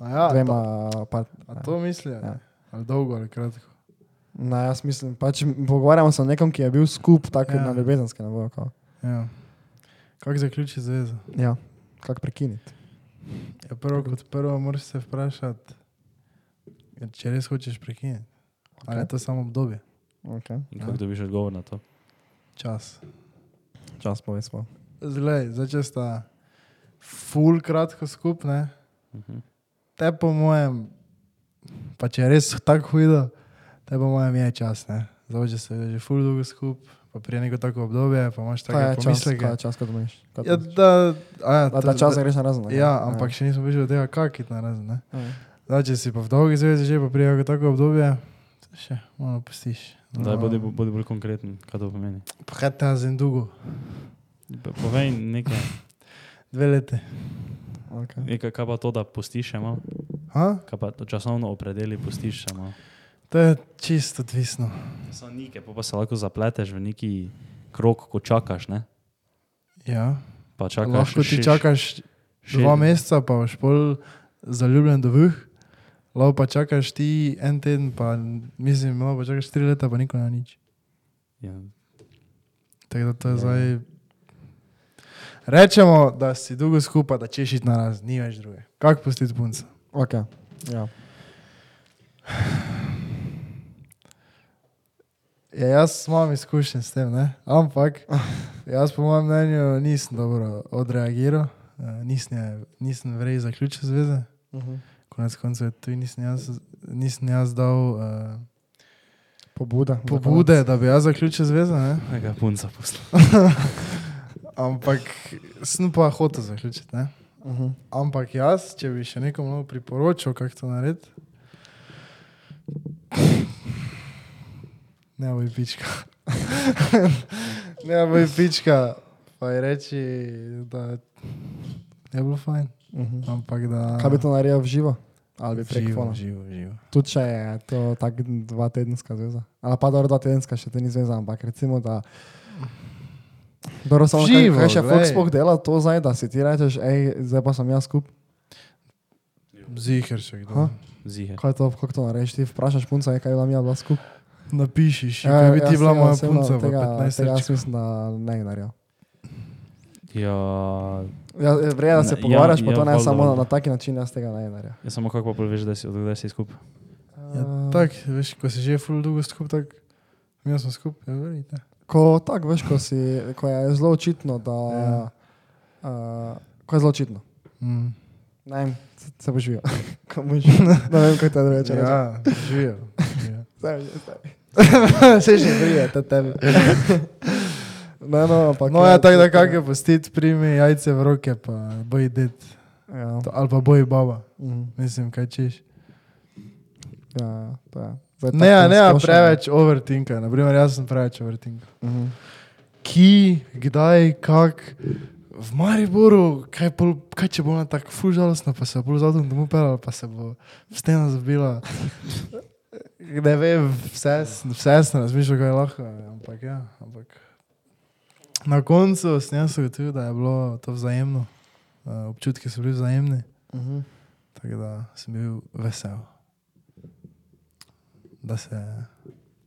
Speaker 3: a ja,
Speaker 2: dvema
Speaker 3: to,
Speaker 2: part,
Speaker 3: a to misli,
Speaker 2: Ja.
Speaker 3: ali dolgo ali kratko.
Speaker 2: Ne, jaz mislim, pač pogovarjamo se o nekom, ki je bil skup, tako
Speaker 3: Ja.
Speaker 2: na ljubezenske ne bo.
Speaker 3: Ja. Kako zaključi zvezo?
Speaker 2: Ja, kako prekiniti.
Speaker 3: Ja, prvo kot prvo moraš se vprašati, ja, če res hočeš prekiniti. Okay. Ali je to samo obdobje,
Speaker 2: Okay.
Speaker 1: In kako dobiš odgovor na to?
Speaker 3: čas.
Speaker 2: Čas povesmo.
Speaker 3: Zglej, zdaj če sta full kratko skupne,
Speaker 1: Mhm.
Speaker 3: te po mojem, pa če je res tako hudo, te po mojem je čas. Ne? Zdaj, če se že full dolgo skup, pa prije neko tako obdobje, pa imaš
Speaker 2: Kaj je
Speaker 3: take
Speaker 2: čas,
Speaker 3: pomisleke.
Speaker 2: kaj je čas, kot meniš? Kaj
Speaker 3: Ja, da, a ja,
Speaker 2: Da, da čas greš na razen. ne?
Speaker 3: Ja, ampak še nismo prišli do tega, kak je na razen. ne.
Speaker 2: Ja.
Speaker 3: Zdaj, če si pa v dolgi zvezi že, pa prije neko tako obdobje, še malo pustiš.
Speaker 1: Daj, bodi, bodi bolj konkreten, kaj to pomeni.
Speaker 3: Pa kaj ta za dolgo?
Speaker 1: Pa Povej nekaj,
Speaker 3: Dve leti.
Speaker 2: Okay.
Speaker 1: nekaj, kaj pa to, da pustiš še malo, kaj pa to časovno opredeli, pustiš še malo.
Speaker 3: To je čisto odvisno.
Speaker 1: Samo nekaj, pa, pa se lahko zapleteš v neki krok, ko čakaš, ne?
Speaker 3: Ja.
Speaker 1: Pa čakaš.
Speaker 3: Lahko ti
Speaker 1: še-
Speaker 3: čakaš
Speaker 1: še-
Speaker 3: dva meseca, pa boš pol zaljubljen do vrh. Lahko pa čakaš ti en teden, pa mislim, lahko pa čakaš tri leta, pa nikoli na nič.
Speaker 1: Ja,
Speaker 3: Tako da to je
Speaker 1: Ja.
Speaker 3: zdaj. Rečemo, da si dolgo skupaj, da češ iti na raz, ni več druge. Kako pustiti punca?
Speaker 2: Okay. Ja.
Speaker 3: Ja, jaz imam izkušnje s tem, ne? ampak jaz po mojem mnenju nisem dobro odreagiral, eh, nisem, nisem vrej zaključil zveze.
Speaker 2: Uh -huh.
Speaker 3: Konec koncev, tu nisem jaz, nisem jaz dal uh,
Speaker 2: Pobude.
Speaker 3: pobude, da bi jaz zaključil zvezo, ne?
Speaker 1: Neka punca posla.
Speaker 3: ampak sem pa hotel zaključiti. Ne?
Speaker 2: Uh -huh.
Speaker 3: Ampak jaz, če bi še nekomu priporočil, kako to narediti, ne bo pička. ne bo pička, pa je reči, da je bilo fajn.
Speaker 2: Uh -huh.
Speaker 3: Ampak da.
Speaker 2: Kaj bi to naredil v živo? Ali bi prek
Speaker 3: živo,
Speaker 2: fona?
Speaker 3: živo, živo.
Speaker 2: Tudi če je to tako dva tedenska zveza. Ali pa dobro, dva tedenska še to ni zveza, ampak recimo, da. Dobro, samo kaj,
Speaker 3: Živo,
Speaker 2: kaj še
Speaker 3: glej.
Speaker 2: Fox sploh dela to zdaj, da si ti rečeš, hej, zdaj pa sem jaz skup.
Speaker 3: Ziher še kdo.
Speaker 1: Zihe.
Speaker 2: Kaj to, kako to narediš? Ti vprašaš punca, kaj je bila mi bila skup.
Speaker 3: Napišiš, ja, bi ti bila moja punca v
Speaker 2: tega,
Speaker 3: 15
Speaker 2: tega jaz mislim, da ne bi naredil.
Speaker 1: Ja,
Speaker 2: Ja, Vredno, da se
Speaker 1: Ne, ja,
Speaker 2: pogovarjaš, pa
Speaker 1: ja,
Speaker 2: to ne
Speaker 1: valjda,
Speaker 2: samo
Speaker 1: valjda.
Speaker 2: na taki način, jaz tega ne bi naredil.
Speaker 1: ja samo kako pa veš, da si, odkdaj si skupaj.
Speaker 3: Ja, tak, veš, ko si že ful dolgo skup, tak, mi smo skup, ja, verjete.
Speaker 2: Ko tako veš, ko, si, ko je zelo očitno, da.
Speaker 3: Ja.
Speaker 2: Uh, ko je zelo očitno.
Speaker 3: Mm.
Speaker 2: Ne vem, se, se bo živel. Ko boš živel. Ne vem, kaj te reče.
Speaker 3: Ja, živijo. Živijo.
Speaker 2: Se že brije, te tebe. Ne, no, ampak.
Speaker 3: No, ja, tako da kak je postiti, primi jajce v roke, pa boj det,
Speaker 2: Ja,
Speaker 3: To- ali pa boj baba,
Speaker 2: mhm,
Speaker 3: mislim, kaj češ.
Speaker 2: ja, to je. Zdaj
Speaker 3: Ne,
Speaker 2: tako
Speaker 3: ne,
Speaker 2: splošno.
Speaker 3: preveč overtinka, naprimer jaz sem preveč overtinka.
Speaker 2: Mhm.
Speaker 3: Ki, kdaj, kak, v Mariboru, kaj, pol, kaj če bo ona tako ful žalostna, pa se bo z avtom domov pelala, pa se bo v steno zabila. Ne vem, vse, vse sem razmišljal, kaj je lahko, ampak ja, ampak. Na koncu sem jaz ugotovil, da je bilo to vzajemno, uh, občutki so bili vzajemni,
Speaker 2: Mhm.
Speaker 3: tako da sem bil vesel, da se je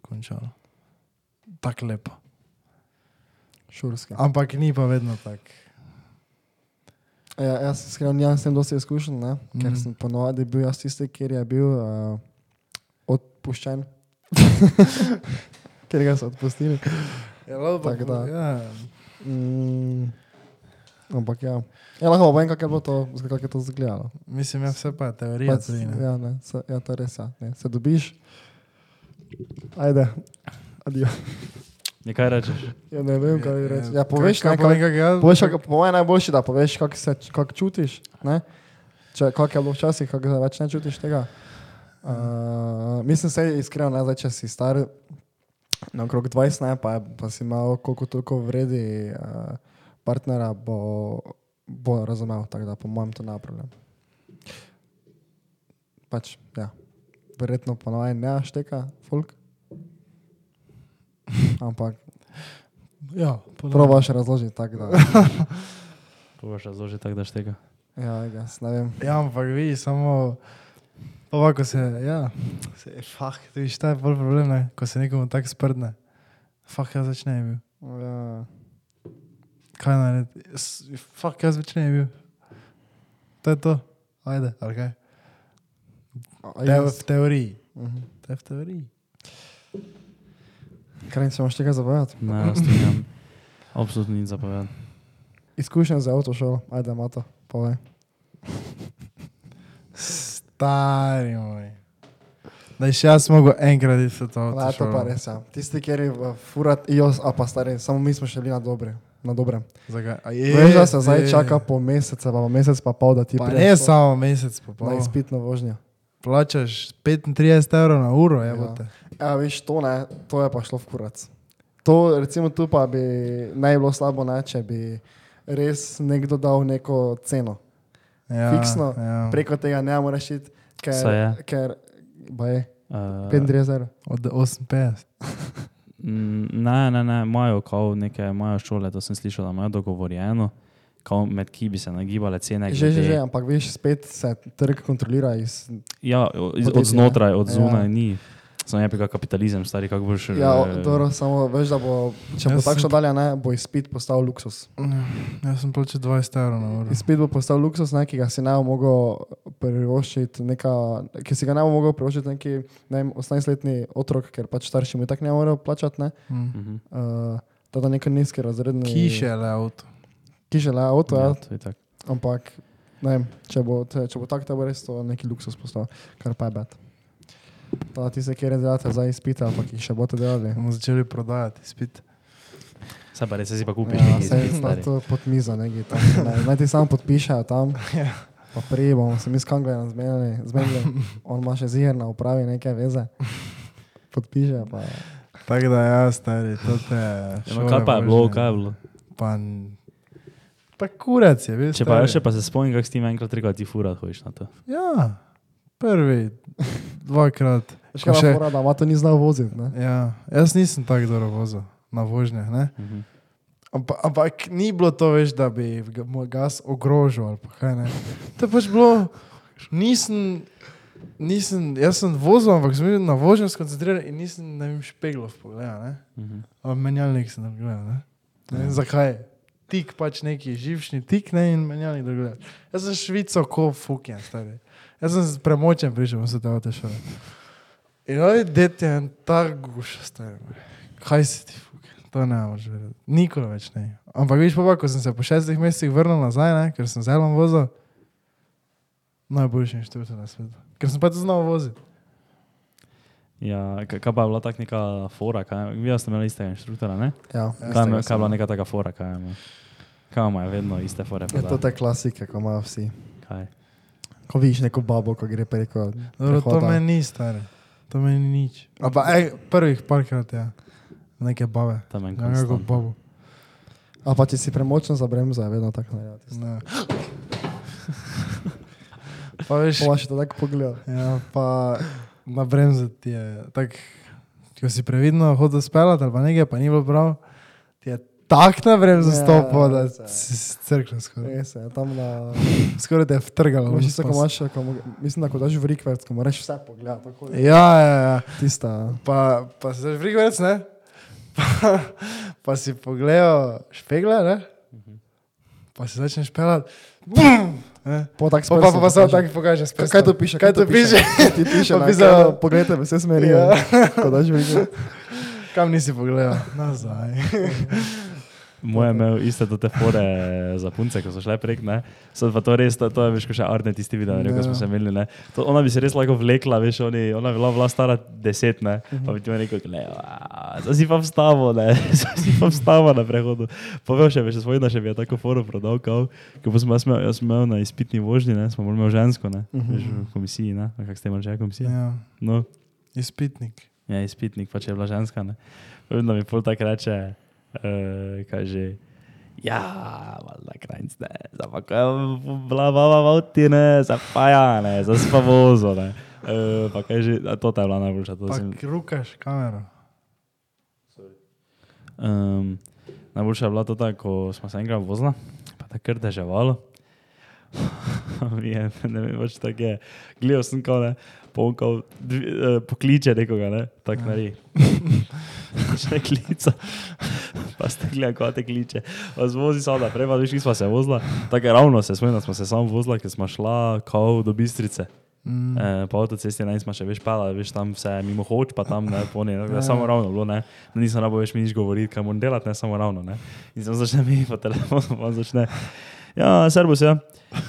Speaker 3: končalo. Tako lepo.
Speaker 2: Šurski.
Speaker 3: Ampak ni pa vedno tako.
Speaker 2: Ja, jaz nimam s tem dosti izkušenj, ne? ker
Speaker 3: Mhm.
Speaker 2: sem ponovadi bil jaz tisti, kjer je bil uh, odpuščen. ker ga so odpustili.
Speaker 3: Ja, lahko
Speaker 2: Tako da.
Speaker 3: Ja.
Speaker 2: Mm, ampak ja. Ja, lahko pa vem, kako je bilo to, kako je to izgledalo.
Speaker 3: Mislim, ja, vse pa teorija.
Speaker 2: Pač,
Speaker 3: tudi,
Speaker 2: ja, ne, se, ja, to je res. Ja, ne. Se dobiš, ajde, adijo.
Speaker 1: Nekaj rečeš.
Speaker 2: Ja, ne vem, kaj reči. Ja,
Speaker 3: Kaj-
Speaker 2: poveš,
Speaker 3: kaj
Speaker 2: ne,
Speaker 3: povem,
Speaker 2: kaj,
Speaker 3: kako jaz.
Speaker 2: poveš, kako, po mojem najboljši, da poveš, kako se kak čutiš. Ne? Če, kako je bilo včasih, kako zdaj več ne čutiš tega. Uh, mislim, se iskreno, ne, zdaj, če si star, na okrog 20, ne, pa, pa si imel koliko toliko vredi uh, partnera, bo, bo razumel, tako da po mojem to ne problem. Pač, ja, verjetno ponovaj ne ašteka, folk. Ampak
Speaker 3: Ja,
Speaker 2: probaš razložiti tako, da.
Speaker 1: To boš razložil tako, da štega.
Speaker 2: Ja, jaz ne vem.
Speaker 3: Ja, ampak vi samo. Ovako se, ja, se, fah, ti viš, ta je bolj problem, ne? ko se nekomu tako sprdne. Fah, jaz več ne bi bil.
Speaker 2: Ja.
Speaker 3: Kaj narediti? S- Fah, jaz več ne bi bil. To je to. Ajde, ali kaj? Te, v teoriji.
Speaker 2: Mhm.
Speaker 3: To je v teoriji.
Speaker 2: Kaj se imaš tega zavedati?
Speaker 1: Ne, jaz strinjam. Absolutno nič zapovedati.
Speaker 2: Izkušnja za avtošolo, ajde, ima to, povej.
Speaker 3: Stari moj. Da še jaz mogo enkrat iti v to.
Speaker 2: Ne, to pa res, ja. Tisti, ki je furat, jo, a pa stari, samo mi smo šli na dobre. Na?
Speaker 3: A
Speaker 2: Veš, da se zdaj
Speaker 3: je.
Speaker 2: čaka po mesece, pa po mesec pa pol, da ti
Speaker 3: Pa ne
Speaker 2: po-
Speaker 3: samo mesec, pa
Speaker 2: na
Speaker 3: pol.
Speaker 2: izpitno vožnjo.
Speaker 3: Plačaš 35 evrov na uro, je
Speaker 2: Ja.
Speaker 3: bote.
Speaker 2: Ja, veš, to ne, to je pa šlo v kurac. To, recimo, tu pa bi naj bilo slabo, ne, če bi res nekdo dal neko ceno.
Speaker 3: Ja,
Speaker 2: Fiksno,
Speaker 3: Ja.
Speaker 2: Preko tega ne moreš iti, ker,
Speaker 1: Saj je.
Speaker 2: ker ba je,
Speaker 1: Uh,
Speaker 2: 35 evrov.
Speaker 3: Od 58.
Speaker 1: Mm, Ne, ne, ne, imajo neke, imajo šole, to sem slišal, da imajo dogovorjeno, kao med ki bi se nagibale cene.
Speaker 2: Že, že, že, ampak veš, spet se trg kontrolira iz
Speaker 1: Ja, iz, od znotraj, od
Speaker 2: Ja.
Speaker 1: zunaj ni. Samo je pa kapitalizem, stari, kako boš.
Speaker 2: Ja,
Speaker 1: eh,
Speaker 2: dobro, samo veš, da bo, če bo šlo dalje, ne, bo izpit postal luksus.
Speaker 3: Jaz sem plačal 20 evrov na uro.
Speaker 2: Izpit bo postal luksus, ne, ki ga si ne bo mogel privoščiti, neka, ki si ga ne bo mogel privoščiti neki ne vem, 18-letni otrok, ker pač starši mu tako ne morejo plačati. Ne,
Speaker 3: Mm.
Speaker 1: mhm.
Speaker 2: uh, Tada neki nizki razredni.
Speaker 3: Kiše le avto.
Speaker 2: Kiše le avto, ja,
Speaker 1: Ja, to je tako.
Speaker 2: ampak ne vem, če bo, če, če bo tako, da bo res to neki luksus postal, kar pa je bed. Da, ti se kjer delate za izpite, ampak jih še boste delali.
Speaker 3: bomo začeli prodajati spit.
Speaker 1: Saj pa res si pa kupiš
Speaker 2: Ja, se
Speaker 1: izpit,
Speaker 2: na
Speaker 1: stari.
Speaker 2: to pod mizo, neki tam. Ne, naj ti samo podpišejo tam.
Speaker 3: Ja.
Speaker 2: Pa prej bomo se mi s Kanglejem zmenili, zmenili. On ima še zir na upravi neke veze. Podpiše pa.
Speaker 3: Tako da ja, stari, to te
Speaker 1: Ja, no, kaj pa je bilo, kaj je bilo?
Speaker 3: Pa, pa kurac je, veš.
Speaker 1: Če pa še pa se spomnim, kako si ti enkrat rekel, da ti furat hojiš na to.
Speaker 3: Ja, prvi, dvakrat.
Speaker 2: Še
Speaker 3: Ko
Speaker 2: kaj fora, da ima to ni znal voziti, ne?
Speaker 3: Ja, jaz nisem tako dobro vozil na vožnjah, ne.
Speaker 1: Mhm.
Speaker 3: Ampak, ampak ni bilo to, veš, da bi ga- moj gas ogrožal ali pa kaj ne. To je pač bilo, nisem, nisem, jaz sem vozil, ampak sem bil na vožnjo skoncentriran in nisem, ne vem, špeglov pogledal, ne.
Speaker 1: Mhm.
Speaker 3: Ali menjalnik sem gledal, ne. Ne vem zakaj. Tik pač neki živčni tik, ne, in menjalnik. Jaz sem švico ko fuken, stari. Jaz sem premočen prišel v vse te avto šole. In oj, det je en tak guš, stari. Kaj si ti fuken? To ne moreš verjeti. Nikoli več ne. Ampak viš pa, ko sem se po šestih mesecih vrnil nazaj, ne, ker sem zelo vozil, najboljši inštrument na svetu. Ker sem pa to znal voziti.
Speaker 1: Ja, ka- kaj pa je bila tak neka fora, kaj, vi ste imeli istega inštruktora, ne?
Speaker 2: Ja.
Speaker 1: Kaj, je- kaj je bila
Speaker 2: sem.
Speaker 1: neka taka fora, kaj ima? Kaj ima vedno iste fore?
Speaker 2: Je to te klasike, ko imajo vsi.
Speaker 1: Kaj?
Speaker 2: Ko vidiš neko babo, ko gre preko.
Speaker 3: Dobro, to
Speaker 2: prehoda.
Speaker 3: meni ni stari. To meni ni nič. Ampak ej, prvih parkrat je. Ja. Neke bave.
Speaker 1: Tam en
Speaker 3: Ja, kako
Speaker 1: konstant.
Speaker 3: babo.
Speaker 2: A pa če si premočen za bremzo, je vedno tako narediti.
Speaker 3: Ne. pa veš,
Speaker 2: Pa še to tako pogled.
Speaker 3: ja, pa na bremzu ti je tako, ko si previdno hodil speljati ali pa nekaj, pa ni bilo prav, je tak na bremzu
Speaker 2: Ja,
Speaker 3: stopil, da si crknil skoraj.
Speaker 2: Res je, tam na...
Speaker 3: Skoraj te je vtrgalo.
Speaker 2: Veš,
Speaker 3: v
Speaker 2: se, ko imaš, ko, mislim, da ko daš v rikverc, ko moraš vse pogledati.
Speaker 3: Ja, ja, ja.
Speaker 2: Tista.
Speaker 3: Pa, pa se znaš vrigverc, ne? Pa, pa si pogledal špegle, ne? Pa si začneš pelati. Bum! Ne?
Speaker 2: Po tak
Speaker 3: Pa, pa, pa, pa samo tako pokaže.
Speaker 2: Kaj, kaj to piše?
Speaker 3: Kaj to piše?
Speaker 2: Ti piše,
Speaker 3: Pa pisalo-
Speaker 2: Poglejte, vse smeri.
Speaker 3: Ja.
Speaker 2: Daš v rikverc.
Speaker 3: Kam nisi pogledal? Nazaj.
Speaker 1: Moje imel iste te fore za punce, ko so šle prek, ne. So pa to res, to, to je veš, ko še Arne tisti video, ne, ko smo
Speaker 3: Ja.
Speaker 1: se imeli, ne. To, ona bi se res lahko vlekla, veš, oni, ona bi bila, bila stara deset, ne. Pa bi ti rekel, ne, zdaj si pa vstavo, ne, zdaj si pa vstavo na prehodu. Povedal še, veš, svojina še bi je tako foro prodal, kao, ko sem jaz jaz sem imel na izpitni vožnji, ne, smo bolj imel žensko, ne, veš, v komisiji, ne, kak ste imeli že komisija?
Speaker 3: Ja,
Speaker 1: No,
Speaker 3: izpitnik.
Speaker 1: Ja, izpitnik, pa če je bila ženska. Ne? Vedno mi pol tako reče, uh, kaže. Ja, valjda krajc ne, ko je bila baba v avti, ne, za pa ja, ne, za spa vozo, ne. Uh, pa kaže, a to ta je bila najboljša, sem.
Speaker 3: rukaš kamero.
Speaker 1: Um, najboljša je bila to tako, ko smo se enkrat vozila, pa tako kar deževalo. Mi je, ne vem, pač tako je. Gledal sem, kao, ne, pa on kao dvi, uh, pokliče nekoga, ne, tako naredi. Še klica. Pa ste gledali, kako te kliče. Zvozi samo naprej, pa veš, ki smo se vozila. Tako ravno se spomnim, da smo se samo vozila, ker smo šla kao do Bistrice.
Speaker 3: Mm.
Speaker 1: E, po avtocesti ne smo še več pala, veš tam vse mimo hoč, pa tam ne, poni, ne, ja. samo ravno bilo, ne. Da nisem rabo več mi nič govoriti, kaj moram delati, ne samo ravno, ne. In sem začne mi po telefonu, pa on začne. Ja, servus, ja.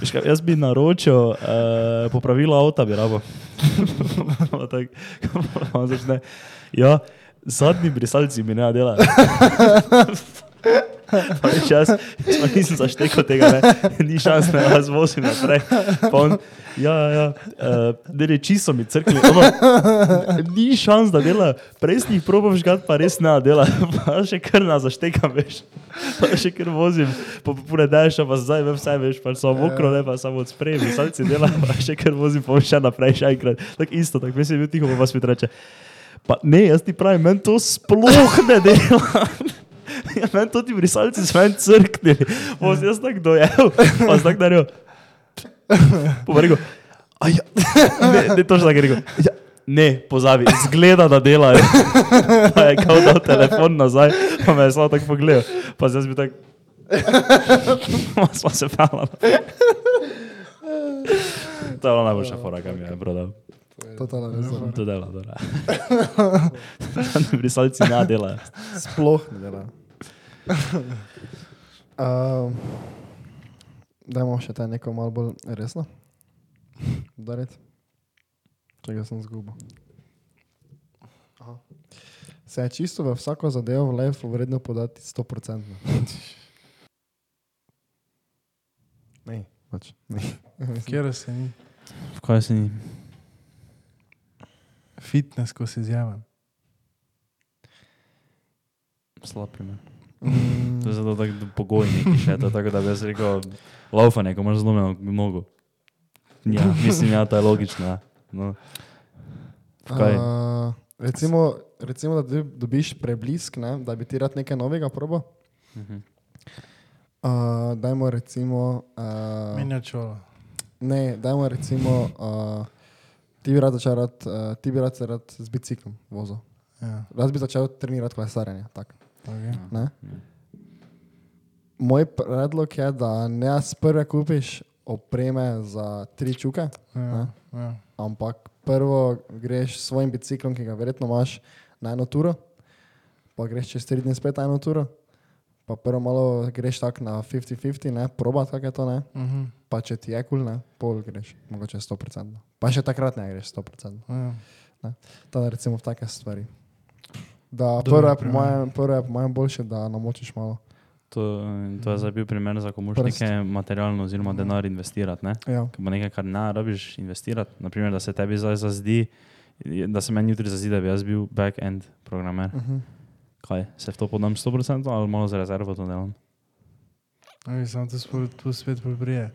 Speaker 1: Veš, kaj, jaz bi naročil uh, popravilo avta, bi rabo. Tak, on začne. Ja, zadnji brisalci mi ne delajo. Pa veš, jaz, pa nisem zaštekal tega, ne. ni šans, da jaz vozim naprej. Pa on, ja, ja, uh, ne, čisto mi crkli, ono, ni šans, da dela, prej si jih probam žgat, pa res ne dela, pa še kar na zaštekam, veš, pa še kar vozim, po pune daješ, pa zdaj vem vse, veš, pa samo mokro, ne, pa samo od sprej, salci dela, pa še kar vozim, pa še naprej, še enkrat, tako isto, tako mislim, bil tiho, pa vas mi reče, pa ne, jaz ti pravim, meni to sploh ne dela. Ja, meni to ti brisalci so meni crknili, pa sem jaz tako dojel, pa sem tako naredil. Pa rekel, a ja, ne, ne točno tako rekel. Ja, ne, pozabi, zgleda, da delajo. Pa je kao dal telefon nazaj, pa me je samo tako pogledal. Pa zdaj bi tako. Pa smo se pala. To je bila najboljša fora, kam je prodal.
Speaker 2: Totalno res. dobro.
Speaker 1: To dela, dela. Brisalci ne delajo.
Speaker 2: Sploh ne dela. Uh, dajmo še te neko malo bolj resno. Dariti. Čega sem zgubil. Se je čisto v vsako zadevo v life vredno podati 100%. Ne, pač. Ne.
Speaker 3: Kjer se ni?
Speaker 1: V kaj si ni?
Speaker 3: Fitness, ko si izjaven.
Speaker 1: Slab primer.
Speaker 2: Mm,
Speaker 1: To je zato tako pogojnik, še to tako, da bi jaz rekel, laufanje, ko imaš zlomljeno nogo. Ja, mislim, ja, to je logično. Ja. No. Kaj?
Speaker 2: Uh, recimo, recimo, da dobi- dobiš preblisk, ne, da bi ti rad nekaj novega probo.
Speaker 1: Mhm.
Speaker 2: Uh, dajmo recimo. Uh,
Speaker 3: čolo.
Speaker 2: ne, dajmo recimo. Uh, ti bi rad začel rad, uh, ti bi rad se rad z biciklom vozil.
Speaker 3: Ja,
Speaker 2: Rad bi začel trenirati kolesarjenje. tak,
Speaker 3: okay.
Speaker 2: ne. Moj predlog je, da ne s prve kupiš opreme za tri čuke,
Speaker 3: ja, ja.
Speaker 2: ampak prvo greš s svojim biciklom, ki ga verjetno imaš na eno turo, pa greš čez tri dni spet na eno turo, pa prvo malo greš tako na 50-50, ne, probat, kak je to, ne,
Speaker 3: Uh -huh.
Speaker 2: pa če ti je kul, ne, pol greš, mogoče 100%. Pa še takrat ne greš 100%.
Speaker 3: ja.
Speaker 2: Teda recimo v take stvari. Da, prvo je, po mojem, prvo je po mojem boljše, da namočiš malo.
Speaker 1: To, to je zdaj bil primer, za ko moraš nekaj materialno oziroma denar investirati. Ne?
Speaker 2: Ja.
Speaker 1: Bo nekaj, kar ne rabiš investirati, naprimer, da se tebi zdaj zazdi, da se meni jutri zazdi, da bi jaz bil back-end programer.
Speaker 2: Uh -huh.
Speaker 1: Kaj, se v to podam 100% ali malo za rezervo to delam?
Speaker 3: Aj, samo to, spol, to spet poprije.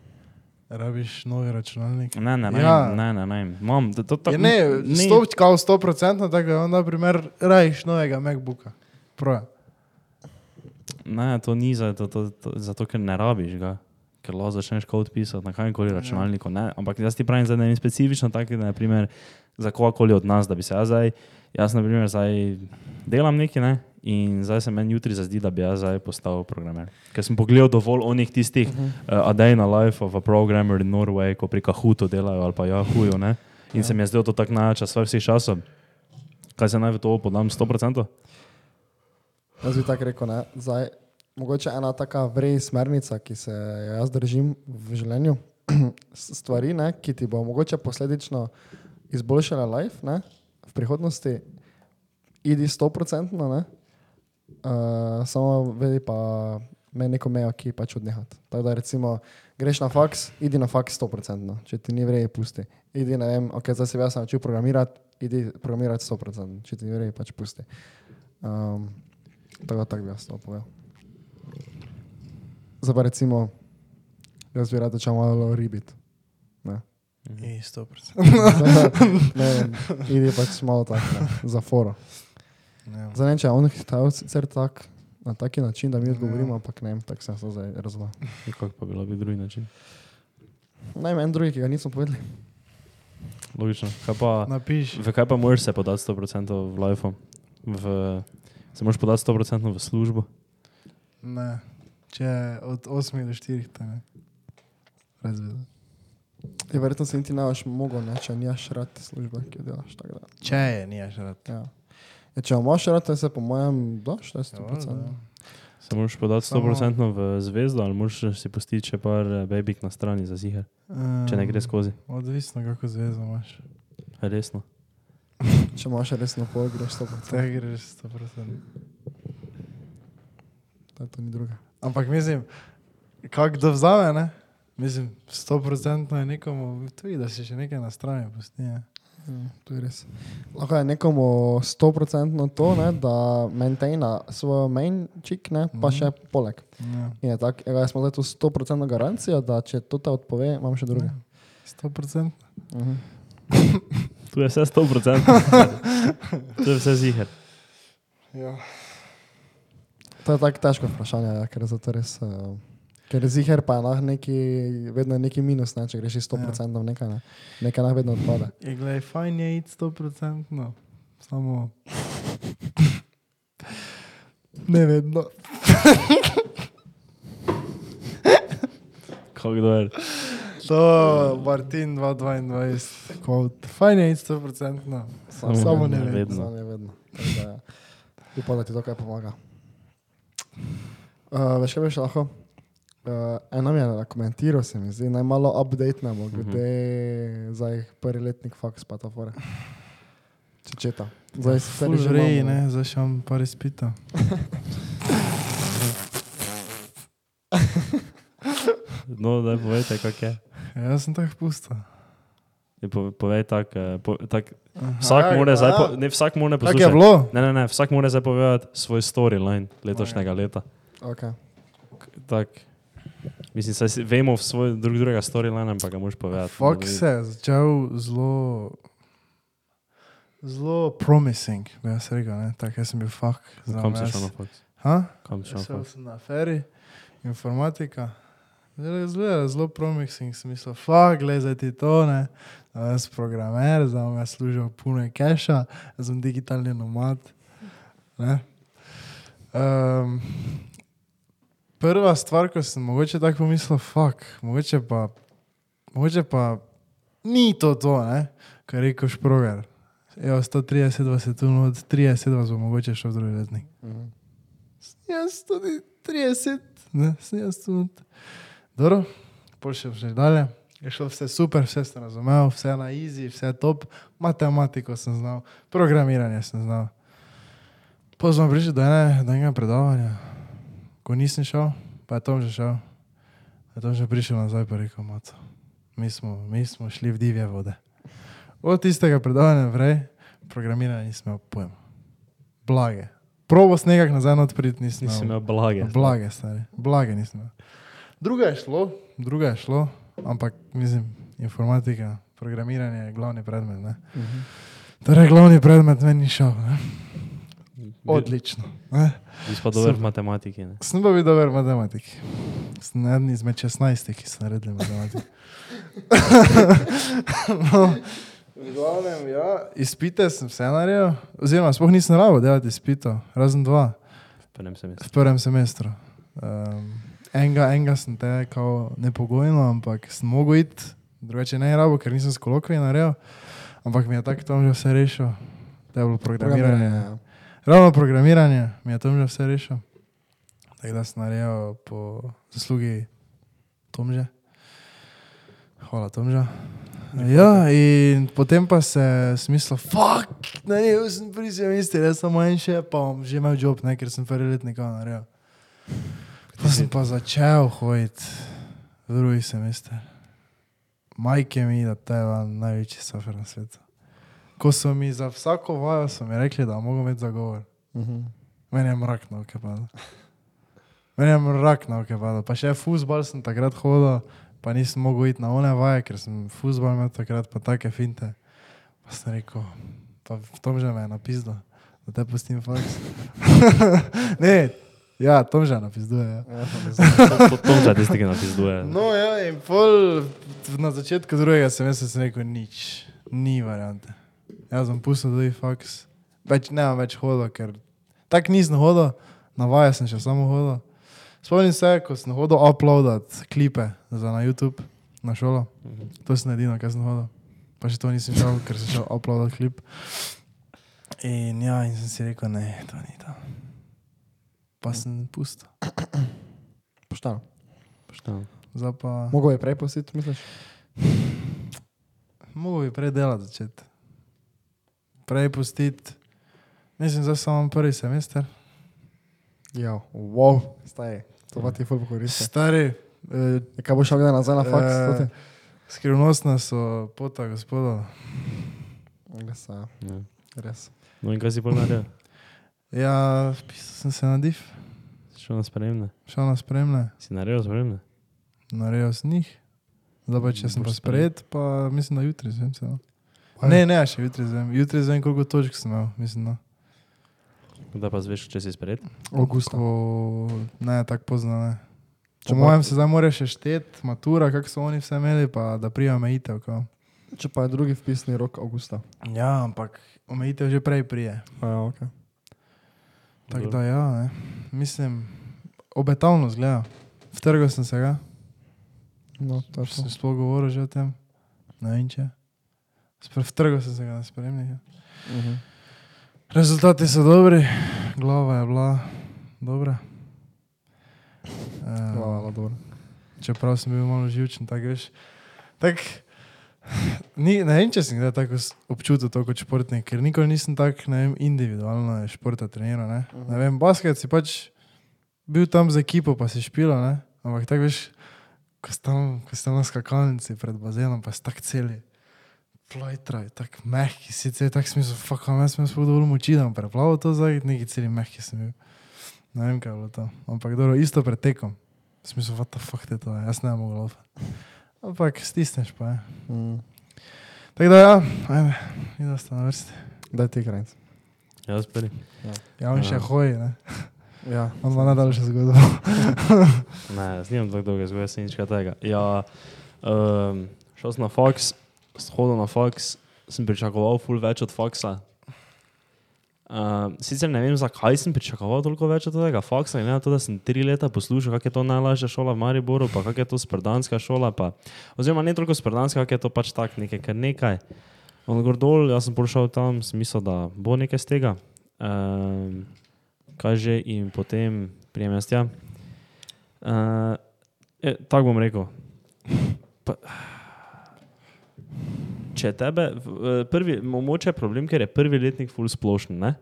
Speaker 3: Rabiš novi računalnik.
Speaker 1: Ne, ne, ne,
Speaker 3: Ja.
Speaker 1: ne, ne, ne. Mam, to, to, to,
Speaker 3: Ja, ne, sto, kao 100%, tako da onda primer rajiš novega MacBooka. Proja.
Speaker 1: Ne, to ni za, to, to, to, zato, ker ne rabiš ga. Ker lahko začneš kod pisati na kakrkoli računalniku. Ne? Ampak jaz ti pravim, da ne specifično tako, da naprimer, za kogarkoli od nas, da bi se jaz zdaj, jaz na primer zdaj delam nekaj ne? In zdaj se meni jutri zazdi, da bi jaz zdaj postal programer. Ker sem pogledal dovolj onih tistih, uh -huh. uh, A Day in a Life of a Programmer in Norway, ko pri Kahutu delajo ali pa Yahoo, ne? in ja. se mi je zdelo to tako najjača stvar vseh časov. Kaj se naj v to podam 100%?
Speaker 2: Jaz bi tako rekel, ne. Zdaj, mogoče ena taka vrej smernica, ki se jo jaz držim v življenju, stvari, ne, ki ti bo mogoče posledično izboljšala life ne, v prihodnosti, idi 100%, ne, uh, samo vedi pa me neko mejo, ki pač odnehati. Tako da recimo greš na faks, idi na faks 100%, če ti ni vrej, pusti. Idi, ne vem, ok, zdaj se jaz sem naučil programirati, idi programirati 100%, če ti ni vrej, pač pusti. Um, tako da tako bi jaz to povedal. Zdaj pa recimo, jaz bi rad začel malo ribiti. Ne.
Speaker 3: I 100%.
Speaker 2: ne, vem, idi pač malo tako, ne, za foro.
Speaker 3: Ja.
Speaker 2: Zdaj ne vem, če je on hitel sicer tak, na taki način, da mi odgovorimo, ampak ne vem, tako sem se zdaj razumel.
Speaker 1: Kako pa bilo bi drugi način?
Speaker 2: Najmanj en drugi, ki ga nismo povedali.
Speaker 1: Logično. Kaj pa,
Speaker 3: Napiš.
Speaker 1: v kaj pa moraš se podati 100% v life? V, se moraš podati 100% v službo?
Speaker 3: Ne. Če od 8 do 4, to ne. Razvedel.
Speaker 2: Je verjetno se niti ne boš mogel, ne, če nimaš rad službe, ki jo delaš.
Speaker 3: Če je, nijaš rad.
Speaker 2: ja. Ja, če imaš rad, se po mojem daš, to je
Speaker 3: Ja, valjda,
Speaker 2: 100%.
Speaker 3: ja.
Speaker 1: Se moraš podati
Speaker 3: Samo-
Speaker 1: 100% v zvezdo ali moraš si pustiti še par eh, babik na strani za ziger, če ne gre skozi?
Speaker 3: Odvisno, kako zvezo imaš.
Speaker 1: Resno.
Speaker 2: Če imaš resno pol, greš 100%.
Speaker 3: Te greš 100%.
Speaker 2: To, to ni druga.
Speaker 3: Ampak mislim, kako da vzame, ne? Mislim, 100% je nekomu, tudi da si še nekaj na strani pusti. Ne?
Speaker 2: Ja, to je res. Lahko je nekomu 100% to, ne, da maintaina svojo main chick, ne, pa še poleg.
Speaker 3: Ja.
Speaker 2: Je tako, ja, jaz smo zdaj tu 100% garancijo, da če to te odpove, imam še druge.
Speaker 3: 100%.
Speaker 2: Mhm.
Speaker 1: Tu je vse 100%. to je vse ziger.
Speaker 3: Ja.
Speaker 2: To je tako težko vprašanje, ja, ker je zato res. Uh, ker ziger pa je nah neki, vedno je neki minus, ne, če greš iz 100% v nekaj, ne. nekaj nah vedno odpade.
Speaker 3: Je gledaj, fajn je iti 100%, no. samo. ne vedno.
Speaker 1: Kako kdo je?
Speaker 3: To, Martin 222, kot fajn je iti 100%, no.
Speaker 1: Samo
Speaker 3: samo
Speaker 1: ne
Speaker 3: ne vedno.
Speaker 1: vedno.
Speaker 2: Samo ne vedno. Tako da, ja. Upam, da ti to kaj pomaga. Uh, veš, kaj bi še lahko? Uh, eno mi je komentiral, se mi zdi, naj malo update namo, glede uh -huh. zdaj prvi letnik faks pa to fore. Čečeta. Zdaj se
Speaker 3: Ful
Speaker 2: že imamo.
Speaker 3: ne, zdaj še imam par izpita.
Speaker 1: No, da povejte, kak je.
Speaker 3: Ja, jaz sem tako pusto.
Speaker 1: Je po, povej tak, eh, po, tak vsak
Speaker 3: ja,
Speaker 1: mora zdaj, po,
Speaker 3: ja.
Speaker 1: ne vsak mora
Speaker 3: Tako je
Speaker 1: poslušati.
Speaker 3: bilo?
Speaker 1: Ne, ne, ne, vsak mora zdaj povedati svoj storyline letošnjega leta.
Speaker 2: Okay.
Speaker 1: Tak, mislim, si- vemo v svoj drug drugega storyline, ampak ga moraš povedati.
Speaker 3: Se je začel zelo, zelo promising, bi jaz rekel, ne, tako jaz sem bil fak.
Speaker 1: Kam si šel na faks?
Speaker 3: Ha?
Speaker 1: Kam si šel na
Speaker 3: Šel
Speaker 1: faks?
Speaker 3: sem na feri, informatika. Zelo, zelo, promising, sem mislil, fuck, gledaj zdaj ti to, ne. Da Jaz sem programer, bom jaz služil puno keša, jaz sem digitalni nomad. Ne. Um, prva stvar, ko sem mogoče tako pomislil, fuck, mogoče pa, mogoče pa ni to to, ne, kar rekel šproger. Evo, 130 vas je tu, no, od 30 vas bo mogoče šel v drugi letnik.
Speaker 2: Mhm.
Speaker 3: Jaz tudi 30, ne, sem jaz tudi. Dobro, pol še še dalje. Je šlo vse super, vse sem razumel, vse na easy, vse top, matematiko sem znal, programiranje sem znal. Potem smo prišli do, ene, do enega predavanja, ko nisem šel, pa je Tom že šel. Je Tom že prišel nazaj pa rekel, mato, mi smo, mi smo šli v divje vode. Od tistega predavanja naprej, programiranje nisem imel pojma. Blage. Probo s nekak nazaj odpriti nisem
Speaker 1: Nisi imel blage.
Speaker 3: Blage, stari. Blage nisem. imel. Druga je šlo, druga je šlo, ampak mislim, informatika, programiranje je glavni predmet. Ne?
Speaker 2: Mhm.
Speaker 3: Torej, glavni predmet meni ni šel. Ne? Odlično.
Speaker 1: Nisi pa dober v matematiki. Ne?
Speaker 3: Sem pa bil dober v matematiki. Sem eden izmed 16, ki so naredili matematiko. no, v glavnem, ja, izpite sem vse naredil, oziroma sploh nisem rabo delati izpitov, razen dva.
Speaker 1: Prvem semestru.
Speaker 3: v prvem semestru. Um, enega, enega sem te kao nepogojno, ampak sem mogel iti, drugače ne rabo, ker nisem s kolokvijem naredil, ampak mi je tako tam že vse rešil. To je bilo programiranje.
Speaker 2: ja.
Speaker 3: Ravno programiranje mi je tam že vse rešil. Tako da sem naredil po zaslugi Tomže. Hvala Tomža. Ja, in potem pa se smislo, fuck, ne, sem pri semestru, jaz samo en še, pa bom že imel job, ne, ker sem prvi letnik naredil. Pa sem pa začel hoditi v drugi semester. Majke mi, da to je največji sofer na svetu. Ko so mi za vsako vajo so mi rekli, da mogo imeti zagovor.
Speaker 2: Mhm.
Speaker 3: Meni je mrak na oke padal. Meni je mrak na oke padal. Pa še fusbal sem takrat hodil, pa nisem mogel iti na one vaje, ker sem fusbal imel takrat pa take finte. Pa sem rekel, pa v tom že me je napisal, da te pustim faks. ne, ja, tom že napisuje. Ja.
Speaker 2: Ja, to mislim.
Speaker 1: To, to že tisti, ki napisuje.
Speaker 3: No, ja, in pol na začetku drugega semestra sem rekel, nič, ni variante. Jaz sem pustil tudi faks, več ne več hodil, ker tako nisem hodil, na vaje sem še samo hodil. Spomnim se, ko sem hodil uploadat klipe za na YouTube, na šolo,
Speaker 1: Mhm.
Speaker 3: to sem edino, kar sem hodil. Pa še to nisem šel, ker sem šel uploadat klip. In ja, in sem si rekel, ne, to ni to. Pa sem pustil.
Speaker 2: Pošteno.
Speaker 1: Pošteno.
Speaker 3: Zdaj pa...
Speaker 2: Mogoče je prej positi, misliš?
Speaker 3: Mogoče bi prej delati začeti. Prej pustiti. Mislim, da samo prvi semester.
Speaker 2: Ja, wow, staj. To pa ti ful koristi.
Speaker 3: Stari, eh,
Speaker 2: Kaj boš šel nazaj na faks? Ti?
Speaker 3: skrivnostna so pota gospoda.
Speaker 2: Res, ja, res.
Speaker 1: No in kaj si pol naredil?
Speaker 3: Ja, pisal sem se na div,
Speaker 1: Šel na spremne.
Speaker 3: šel na spremne,
Speaker 1: Si naredil spremne?
Speaker 3: naredil sem jih. Zdaj pa, če sem pa sprejet, pa mislim, da jutri zvem se. No.
Speaker 2: Aj.
Speaker 3: Ne, ne, še jutri zvem. Jutri zvem, koliko točk sem imel, mislim. No.
Speaker 1: Da pa zveš, če si sprejet.
Speaker 2: Augusta.
Speaker 3: Ko, ne, tako pozno ne.
Speaker 2: Če
Speaker 3: mojem se zdaj mora še šteti, matura, kako so oni vse imeli, pa da prija omejitev. Kao.
Speaker 2: Če pa je drugi vpisni rok avgusta.
Speaker 3: Ja, ampak omejitev že prej prije.
Speaker 2: A Ja, okay.
Speaker 3: Tako da ja, ne. mislim, obetavno zgleda. Vtrgal sem se ga,
Speaker 2: No, to.
Speaker 3: sem sploh govoril že o tem, ne vem če. Vtrgal sem se ga na spremnik.
Speaker 2: Mhm.
Speaker 3: Rezultati so dobri, glava je bila dobra.
Speaker 2: Hvala,
Speaker 3: Uh,
Speaker 2: dobro.
Speaker 3: čeprav sem bil malo živčen, tako veš. Tak, Ni, ne vem, če sem kdaj tako občutil to kot športnik, ker nikoli nisem tako vem, individualno športa treniral. Ne?
Speaker 2: Mhm.
Speaker 3: ne vem, basket si pač bil tam z ekipo, pa si špila, ne? ampak tako veš, ko si tam, ko si tam na skakalnici pred bazenom, pa si tako celi. Flojtraj, tako mehki, sicer tako smisel, fuck, a jaz sem sploh dovolj moči, da bom preplaval to zdaj, neki celi mehki sem bil. Ne vem, kaj je bilo to. Ampak dobro, isto pred tekom. Smisel, what the fuck je to, jaz ne morem laufati. Ampak stisneš pa, je.
Speaker 2: Mm.
Speaker 3: Tako da ja, ajme, idem sta na vrsti.
Speaker 2: Daj ti kraj.
Speaker 1: Jaz prvi.
Speaker 3: Ja, on še
Speaker 1: Ja.
Speaker 3: hoji, ne?
Speaker 2: Ja.
Speaker 3: On ima najdaljše zgodbo.
Speaker 1: Ne, jaz nimam tako dolge zgodbe, se nič kaj tega. Ja, um, šel sem na Fox, shodil na Fox, sem pričakoval ful več od Foxa. Uh, sicer ne vem, zakaj sem pričakoval toliko več od tega Foxa, glede na to, da sem tri leta poslušal, kako je to najlažja šola v Mariboru, pa kako je to sprdanska šola. Pa, oziroma, ne toliko sprdanska, kako je to pač tak nekaj, kar nekaj. On gor dol, jaz sem prišel tam, sem mislil, da bo nekaj z tega. Um, kaže in potem prijem jaz tja. Uh, je, tako bom rekel. Pa, če tebe, v- prvi, mogoče je problem, ker je prvi letnik full splošen. Ne?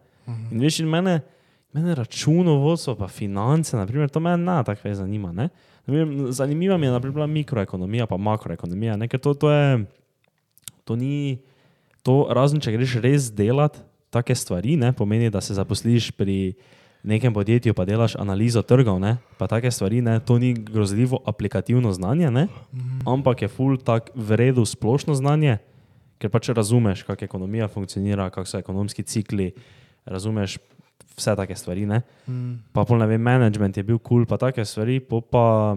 Speaker 1: In veš, in mene, mene računovodstvo, pa finance, naprimer, to me ne tako več zanima. Ne? Zanimiva mi je naprimer, mikroekonomija, pa makroekonomija, ne? ker to, to je, to ni, to razen če greš res delat take stvari, ne? pomeni, da se zaposliš pri nekem podjetju, pa delaš analizo trgov, ne? pa take stvari, ne? to ni grozljivo aplikativno znanje, ne? ampak je full tak v redu splošno znanje, ker pač razumeš, kako ekonomija funkcionira, kako so ekonomski cikli, razumeš vse take stvari. Ne?
Speaker 3: Mm.
Speaker 1: Pa pol ne vem, management je bil kul, cool, pa take stvari, po pa,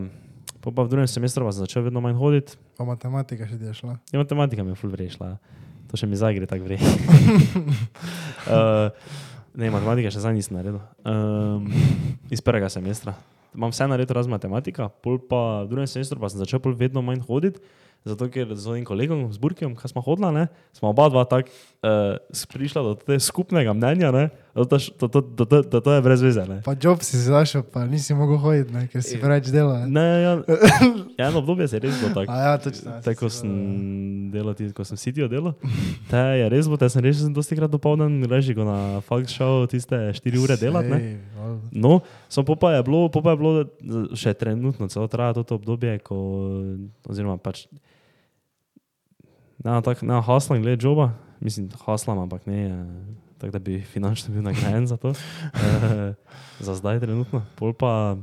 Speaker 1: po pa v drugem semestru pa sem začel vedno manj hoditi.
Speaker 3: Pa matematika še je šla.
Speaker 1: Ja, matematika mi je full vrešla. To še mi zdaj gre tako vre. uh, ne, matematika še zdaj nisem naredil. Um, iz prvega semestra. Imam vse naredil razen matematika, pol pa v drugem semestru pa sem začel vedno manj hoditi. Zato, ker z enim kolegom, z Burkijem, ki smo hodili, ne, smo oba dva tako uh, prišla do tega skupnega mnenja, ne, da, to, to, da, to, da to je brez veze. Ne.
Speaker 3: Pa job si zašel, pa nisi mogel hoditi, ne? ker si preveč delal. ne.
Speaker 1: Ja, ja, eno obdobje se je res bilo tako.
Speaker 3: Ja, točno. ja,
Speaker 1: Tako sem
Speaker 3: delal,
Speaker 1: delal, tudi, ko sem sitijo delal. Te je res bilo, te sem res sem dosti krat dopolnen, reži, ko na fakt šel tiste 4 ure delati. No, samo po pa je bilo, po pa je bilo še trenutno, celo traja to obdobje, ko, oziroma pač, ne, tako, ne, haslam glede joba, mislim, haslam, ampak ne, eh, tako da bi finančno bil nagrajen za to, eh, za zdaj trenutno, pol pa,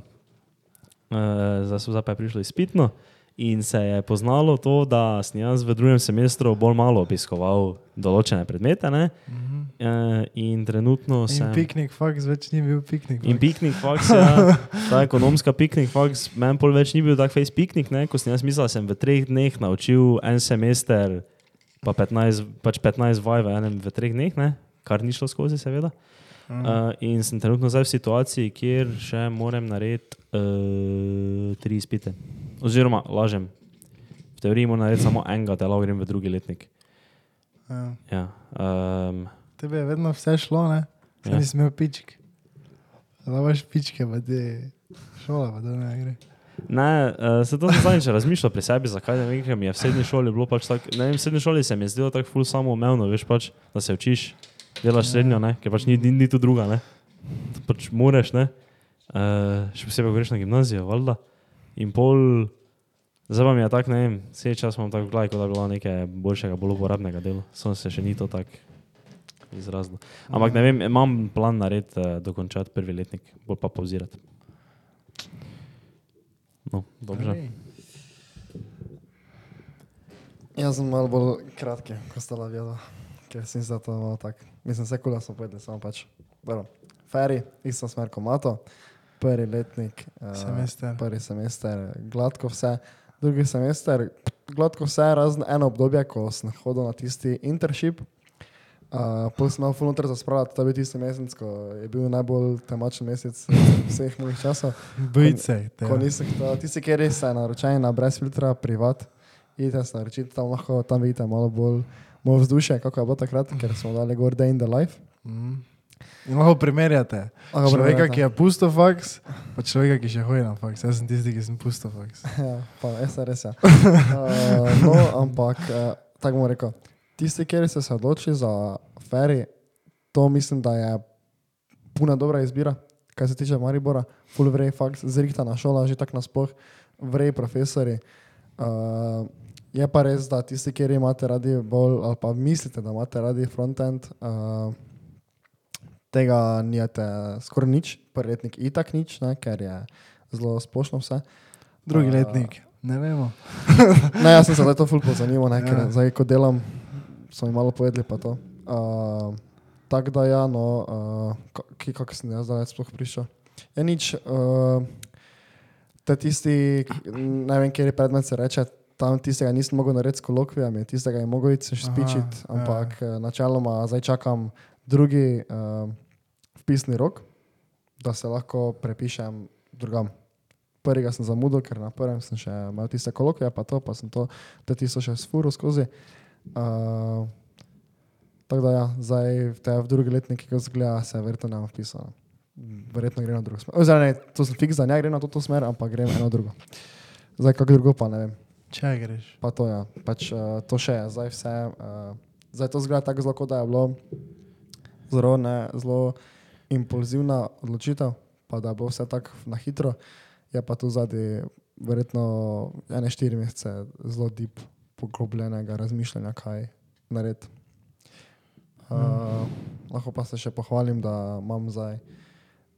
Speaker 1: eh, zdaj so zdaj prišlo izpitno in se je poznalo to, da sem jaz v drugem semestru bolj malo obiskoval določene predmete, ne,
Speaker 3: Mhm.
Speaker 1: Eh, in trenutno sem...
Speaker 3: In piknik, faks več ni bil piknik.
Speaker 1: In piknik, faks, ja, ta ekonomska piknik, faks, meni pol več ni bil tak face piknik, ne, ko sem jaz mislil, da sem v treh dneh naučil en semester, pa 15, pač 15 vaj v enem v treh dneh, ne, kar ni šlo skozi, seveda. Uh, in sem trenutno zdaj v situaciji, kjer še moram narediti uh, tri izpite. Oziroma, lažem. V teoriji moram narediti samo enega, da lahko grem v drugi letnik.
Speaker 3: Ja.
Speaker 1: Ja, um,
Speaker 3: Tebe je vedno vse šlo, ne? Saj
Speaker 1: Ja.
Speaker 3: nisi imel pičk. Imaš pičke, pa ti šola, pa to ne gre.
Speaker 1: Ne, uh, se to sem zadnjič razmišljal pri sebi, zakaj ne vem, ker mi je v srednji šoli bilo pač tako, ne vem, v srednji šoli se mi je zdelo tako ful samoumevno, veš pač, da se učiš, delaš srednjo, ne, ker pač ni, ni, ni tu druga, ne. Pač moreš, ne. Uh, še posebej, ko greš na gimnazijo, valjda. In pol, zdaj pa mi je tako, ne vem, vse čas imam tako kot da bi bilo nekaj boljšega, bolj uporabnega dela. Samo se še ni to tako izrazilo. Ampak ne vem, imam plan narediti, uh, dokončati prvi letnik, bolj pa pauzirati. No, dobro.
Speaker 3: Ej.
Speaker 2: Jaz sem malo bolj kratki, ko sta lavjala, ker sem se to malo tak. Mislim, vse kula smo povedali, samo pač. Dobro. Ferry, isto smer kot Mato, prvi letnik, eh,
Speaker 3: Semester.
Speaker 2: prvi semester, gladko vse, drugi semester, gladko vse, razen eno obdobje, ko sem hodil na tisti internship. Uh, Pol sem imel fulnoter za spravljati, to je bil tisti mesec, ko je bil najbolj temačen mesec vseh mojih časov.
Speaker 3: Bojce.
Speaker 2: Tisti, ki res ste naročeni na brez filtra, privat, idite se naročiti, tam lahko tam vidite malo bolj moje vzdušje, kako je bilo takrat, ker smo dali gor day in the life.
Speaker 3: Mm. In lahko primerjate.
Speaker 2: Lahko
Speaker 3: Človeka,
Speaker 2: primerjate.
Speaker 3: ki je pusto faks, pa človeka, ki še hoji na faks. Jaz sem tisti, ki sem pusto faks.
Speaker 2: Ja, pa je res. Ja. Uh, no, ampak uh, tako bom rekel. Tisti, ki ste se odločili za Ferry, to mislim, da je puna dobra izbira, kar se tiče Maribora, full vrej, fakt, zrihtana šola, že tako nasploh, vrej profesori. Uh, je pa res, da tisti, ki imate radi bolj, ali pa mislite, da imate radi frontend, uh, tega nijete skoraj nič, prvi letnik itak nič, ne, ker je zelo splošno vse.
Speaker 3: Drugi
Speaker 2: Uh,
Speaker 3: letnik, ne vemo.
Speaker 2: Ne, jaz sem se zdaj to ful pozanimal, ne, ker
Speaker 3: Ja.
Speaker 2: zdaj, ko delam, so mi malo povedali pa to. Uh, Tako da ja, no, uh, kako sem jaz zdaj sploh prišel. Je nič, uh, te tisti, ne vem, kjer je predmet se reče, tam tistega nisem mogel narediti s kolokvijami, tistega je mogel iti se špičiti,
Speaker 3: Aha, ja.
Speaker 2: ampak uh, načeloma zdaj čakam drugi uh, vpisni rok, da se lahko prepišem drugam. Prvega sem zamudil, ker na prvem sem še imel tiste kolokvije, pa to, pa sem to, te tisto še sfuro skozi. Uh, tako da ja, zdaj te v drugi letnik, ki ga zgleda, se verjetno ne bo vpisal. Verjetno gre na drugo smer. Oziroma, ne, to sem fiks, da ne gre na to, to smer, ampak gre eno drugo. Zdaj, kako drugo pa ne vem.
Speaker 3: Če greš.
Speaker 2: Pa to, ja. pač, uh, to še je, zdaj vse. Uh, zdaj to zgleda tako zelo, da je bilo zelo, ne, zelo impulzivna odločitev, pa da bilo vse tako na hitro. Je pa tu zadnji, verjetno, ene štiri mesece zelo deep, poglobljenega razmišljanja, kaj narediti. Uh, lahko pa se še pohvalim, da imam zdaj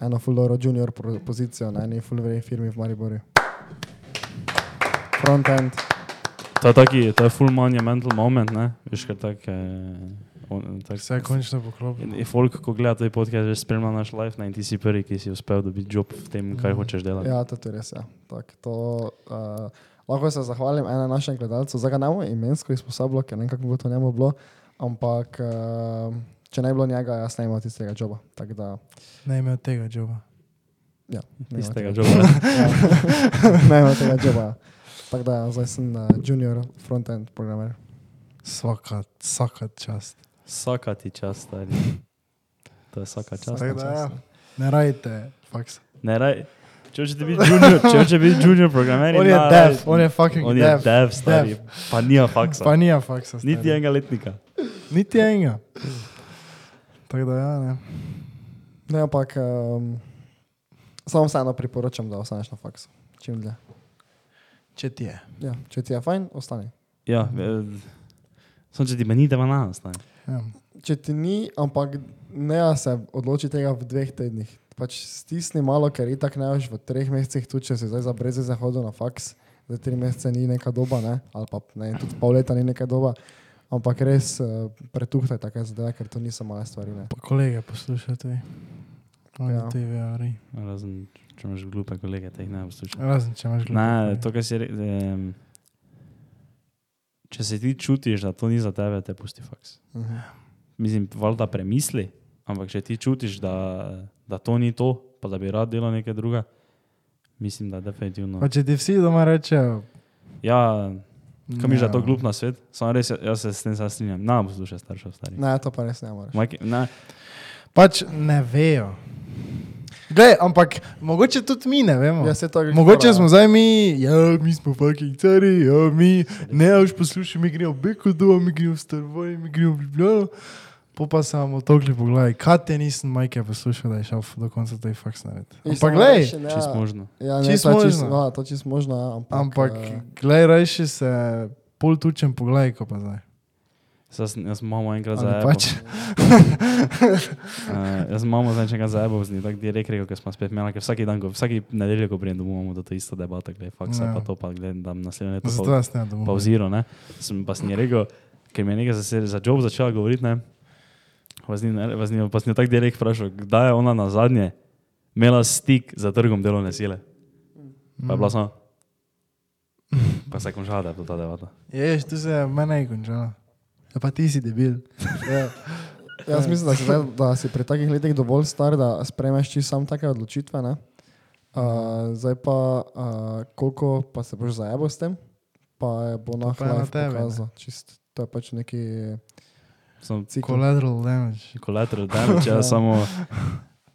Speaker 2: eno full-oro junior pozicijo na eni full-vrej firmi v Mariboru. Frontend.
Speaker 1: To je taki, to je full monumental moment, ne? Veš, kaj tak, eh, tak,
Speaker 3: Vse je končno poklopljeno.
Speaker 1: In folk, ko gleda taj podcast, že spremlja naš life ne, in ti si prvi, ki si uspel dobiti job v tem, kaj hočeš delati.
Speaker 2: Ja, to je res. Ja. Tak, to, uh, lahko se zahvalim enem našem gledalcu, zdaj ga ne bomo imensko izposobilo, ker ne vem, kako bo to njemu bilo, ampak uh, če ne bi bilo njega, jaz ne bi imel tistega joba. Tak da,
Speaker 3: Ne imel tega joba.
Speaker 2: ja, bi
Speaker 1: Tistega
Speaker 2: tega-
Speaker 1: joba.
Speaker 2: Ja, ne bi imel tega joba. Tako da, zdaj sem uh, junior front-end programer.
Speaker 3: Svaka, vsaka čast.
Speaker 1: Vsaka ti čas, stari. To je vsaka čas.
Speaker 3: Tako da, ja.
Speaker 2: čast,
Speaker 3: Ne rajte, faks.
Speaker 1: Ne, raj, če hočeš biti junior, če hočeš biti junior programer,
Speaker 3: On je dev, on je fucking
Speaker 1: on je
Speaker 3: dev.
Speaker 1: dev, stari. Pa nima faksa.
Speaker 3: Pa nija faksa. stari.
Speaker 1: Niti enega letnika.
Speaker 3: Niti enega. Tako da, ja, ne.
Speaker 2: Ne, ampak um, samo vseeno priporočam, da ostaneš na faksu. Čim dlje.
Speaker 3: Če ti je.
Speaker 2: Ja, če ti je fajn, ostani.
Speaker 1: Ja, eh, samo če ti meni, da ima nas. ne.
Speaker 3: Ja.
Speaker 2: Če ti ni, ampak ne se odloči tega v dveh tednih. Pač stisni malo, ker itak ne veš v treh mesecih, tudi če si zdaj za breze zahodil na faks, za tri mesece ni neka doba, ne? ali pa ne, tudi pol leta ni neka doba. Ampak res uh, pretuhtaj take zadeve, ker to niso male stvari. Ne?
Speaker 3: Pa kolege poslušajte. Oni
Speaker 2: Ja.
Speaker 3: ja. te vejo,
Speaker 1: Razen, če imaš glupe kolege, te jih ne poslušaš.
Speaker 3: Razen če imaš glupe kolege.
Speaker 1: to, kar si rekel. Um, če se ti čutiš, da to ni za tebe, te pusti faks.
Speaker 2: Uh -huh.
Speaker 1: Mislim, valjda premisli, ampak če ti čutiš, da, da to ni to, pa da bi rad delal nekaj druga, mislim, da definitivno.
Speaker 3: Pa če ti vsi doma rečejo,
Speaker 1: Ja, kam je to
Speaker 3: ja.
Speaker 1: glup na svet? Samo res, jaz se s tem strinjam. Na, poslušaj staršev, stari.
Speaker 2: Ne, to pa res ne moreš.
Speaker 1: Majke, ne,
Speaker 3: Pač ne vejo. Glej, ampak mogoče tudi mi ne vemo.
Speaker 2: Ja, to je
Speaker 3: Mogoče
Speaker 2: fora,
Speaker 3: smo zdaj mi, ja, mi smo fucking cari, ja, mi ne už poslušaj, mi gremo v Beko doma, mi gremo v Starvoj, mi gremo v Ljubljano. Po pa se bomo tokli pogledali, kaj te nisem majke poslušal, da je šel do konca tej faks narediti. Ampak glej,
Speaker 2: reči, ne,
Speaker 1: čist možno.
Speaker 2: Ja, ne,
Speaker 3: Čist
Speaker 2: to je čist,
Speaker 3: možno.
Speaker 2: ja, to je čist možno, ja, ampak,
Speaker 3: ampak
Speaker 2: eh,
Speaker 3: glej, rajši se pol tučem pogledaj, ko pa zdaj.
Speaker 1: Jaz, sem- jaz sem mamo enkrat
Speaker 3: Ali
Speaker 1: zaebal.
Speaker 3: pač?
Speaker 1: Uh, jaz sem mamo zdaj enkrat zaebal z njim, tako direkt rekel, ker smo spet imeli, ker vsak dan, ko, vsaki nedeljo, ko pridem domov, imamo to isto debato, glede faksa,
Speaker 3: Ja.
Speaker 1: pa to pa gledam, da naslednje leto
Speaker 3: Zato
Speaker 1: pa,
Speaker 3: jaz ne domov.
Speaker 1: pauziral, ne. Sem pa sem ji rekel, ker mi je nekaj za, se- za job začela govoriti, ne. Pa z njim, pa sem jo tako direkt vprašal, kdaj je ona na zadnje imela stik za trgom delovne sile. Pa je bila samo. Pa se je končala, da je ta debata.
Speaker 3: Ješ, tu se je mene je končala. Ja, pa ti si debil.
Speaker 2: Ja. Jaz mislim, da si, zdaj, da si pri takih letih dovolj star, da spremeš čisto sam take odločitve. ne. Uh, zdaj pa, uh, koliko pa se boš zajel s tem, pa je bo na
Speaker 3: pa je na tebe,
Speaker 2: pokazal. Čist, to je pač neki
Speaker 1: Sem
Speaker 2: cikl.
Speaker 3: Collateral damage.
Speaker 1: collateral damage, ja, samo,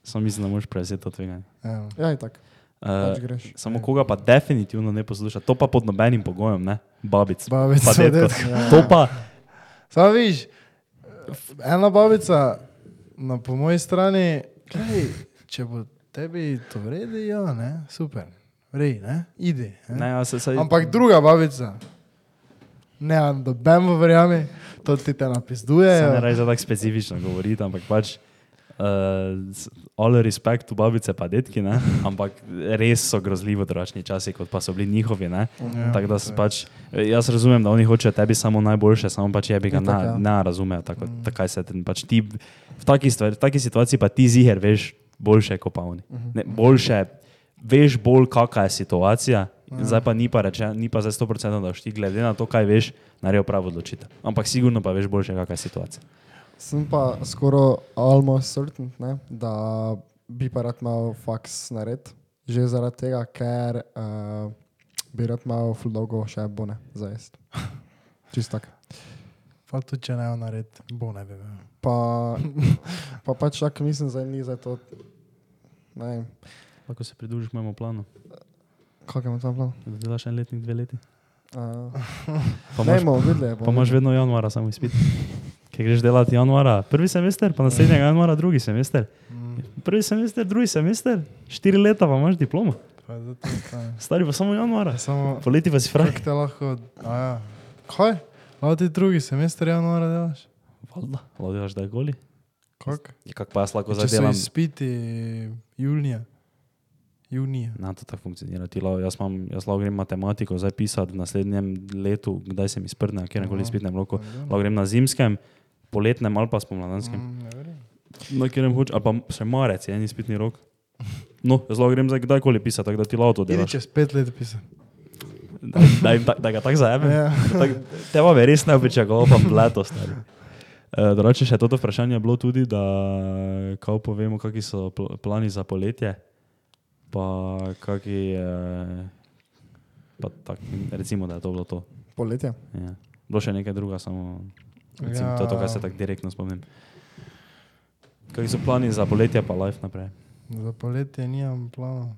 Speaker 1: samo mislim, da moraš prevzeti to tveganje.
Speaker 3: Ja.
Speaker 2: Ja, in tako.
Speaker 1: Uh,
Speaker 2: greš.
Speaker 1: Samo koga pa definitivno ne posluša, to pa pod nobenim pogojem, ne? Babic.
Speaker 3: Babica,
Speaker 1: Pa dedko.
Speaker 2: Ja.
Speaker 1: To pa
Speaker 3: Samo viš, ena babica na po moji strani, gledaj, če bo tebi to vredi, ja, ne, super, vrej, ne, idi. Ne?
Speaker 1: Ne, ja, se, se,
Speaker 3: Ampak druga babica, ne, da bemo verjami, to ti te
Speaker 1: se ne
Speaker 3: napisdujejo.
Speaker 1: reče tako specifično govoriti, ampak pač. Uh, all respect to babice pa detki, ne? ampak res so grozljivo drugačni časi, kot pa so bili njihovi.
Speaker 3: Ja,
Speaker 1: Tako da
Speaker 3: je.
Speaker 1: pač, jaz razumem, da oni hočejo tebi samo najboljše, samo pač je bi ga ne,
Speaker 2: ja.
Speaker 1: ne razumejo. Tako,
Speaker 3: Mm.
Speaker 1: takaj se ten, pač ti, v taki, stvari, v taki situaciji pa ti ziger veš boljše kot pa oni.
Speaker 2: Mhm.
Speaker 1: Ne, boljše, veš bolj, kakšna je situacija,
Speaker 3: Ja.
Speaker 1: zdaj pa ni pa, reče, ni pa za 100% da boš ti glede na to, kaj veš, naredil pravo odločitev. Ampak sigurno pa veš boljše, kakšna je situacija.
Speaker 2: Sem pa skoraj almost certain, ne, da bi pa rad imel faks nared. Že zaradi tega, ker uh, bi rad imel ful dolgo še bone za jesti. Čisto tako.
Speaker 3: Pa tudi če ne nared, bo ne bi bil.
Speaker 2: Pa, pa pač tako mislim, da ni za to. Ne vem,
Speaker 1: Lahko se pridružiš mojemu planu,
Speaker 2: kak je tam plan.
Speaker 1: da delaš en letnik, dve leti.
Speaker 2: Uh,
Speaker 1: Pa
Speaker 2: ne
Speaker 1: imaš, vedno januara samo izpit. Kaj greš delati januara, prvi semester, pa naslednjega januara drugi semester.
Speaker 3: Mm,
Speaker 1: Prvi semester, drugi semester, štiri leta pa imaš diplomo.
Speaker 3: pa je to stane.
Speaker 1: Stari pa samo januara,
Speaker 3: Samo,
Speaker 1: poleti pa si fraj.
Speaker 3: kako te lahko, a ja, kaj? Lahko ti drugi semester januara delaš?
Speaker 1: Valjda, lahko delaš da je goli.
Speaker 3: Kako?
Speaker 1: Ja, Kak pa jaz lahko
Speaker 3: Če
Speaker 1: zdaj
Speaker 3: so izpiti junija. Junija.
Speaker 1: Na to tako funkcionira. Ti lahko- Jaz, imam, jaz lahko grem matematiko zdaj pisati v naslednjem letu, kdaj se mi sprne, kjer koli
Speaker 3: Aha.
Speaker 1: izpitnem roku. Lahko grem na zimskem, poletnem ali pa spomladanskem.
Speaker 3: Mm.
Speaker 1: Na katerem hočeš, ali pa še marec je en izpitni rok. No, lahko grem zdaj kdajkoli pisati, tako da ti to
Speaker 3: Idi
Speaker 1: delaš.
Speaker 3: čez pet let pisati.
Speaker 1: Da, da, ta- da ga tako zajemem.
Speaker 3: Ja.
Speaker 1: Tak- Teba bi res ne pričakoval, pa bleto stari. Uh, Drugače, še toto vprašanje je bilo tudi, da kao povemo, kakšni so pl plani za poletje. Pa kaki, pa tak, recimo, da je to bilo to.
Speaker 2: Poletje.
Speaker 1: Ja. Bilo še nekaj druga, samo recimo, ja. to, je to, kar se tako direktno spomnim. Kakšni so plani za poletje, pa life naprej?
Speaker 3: Za poletje nimam plana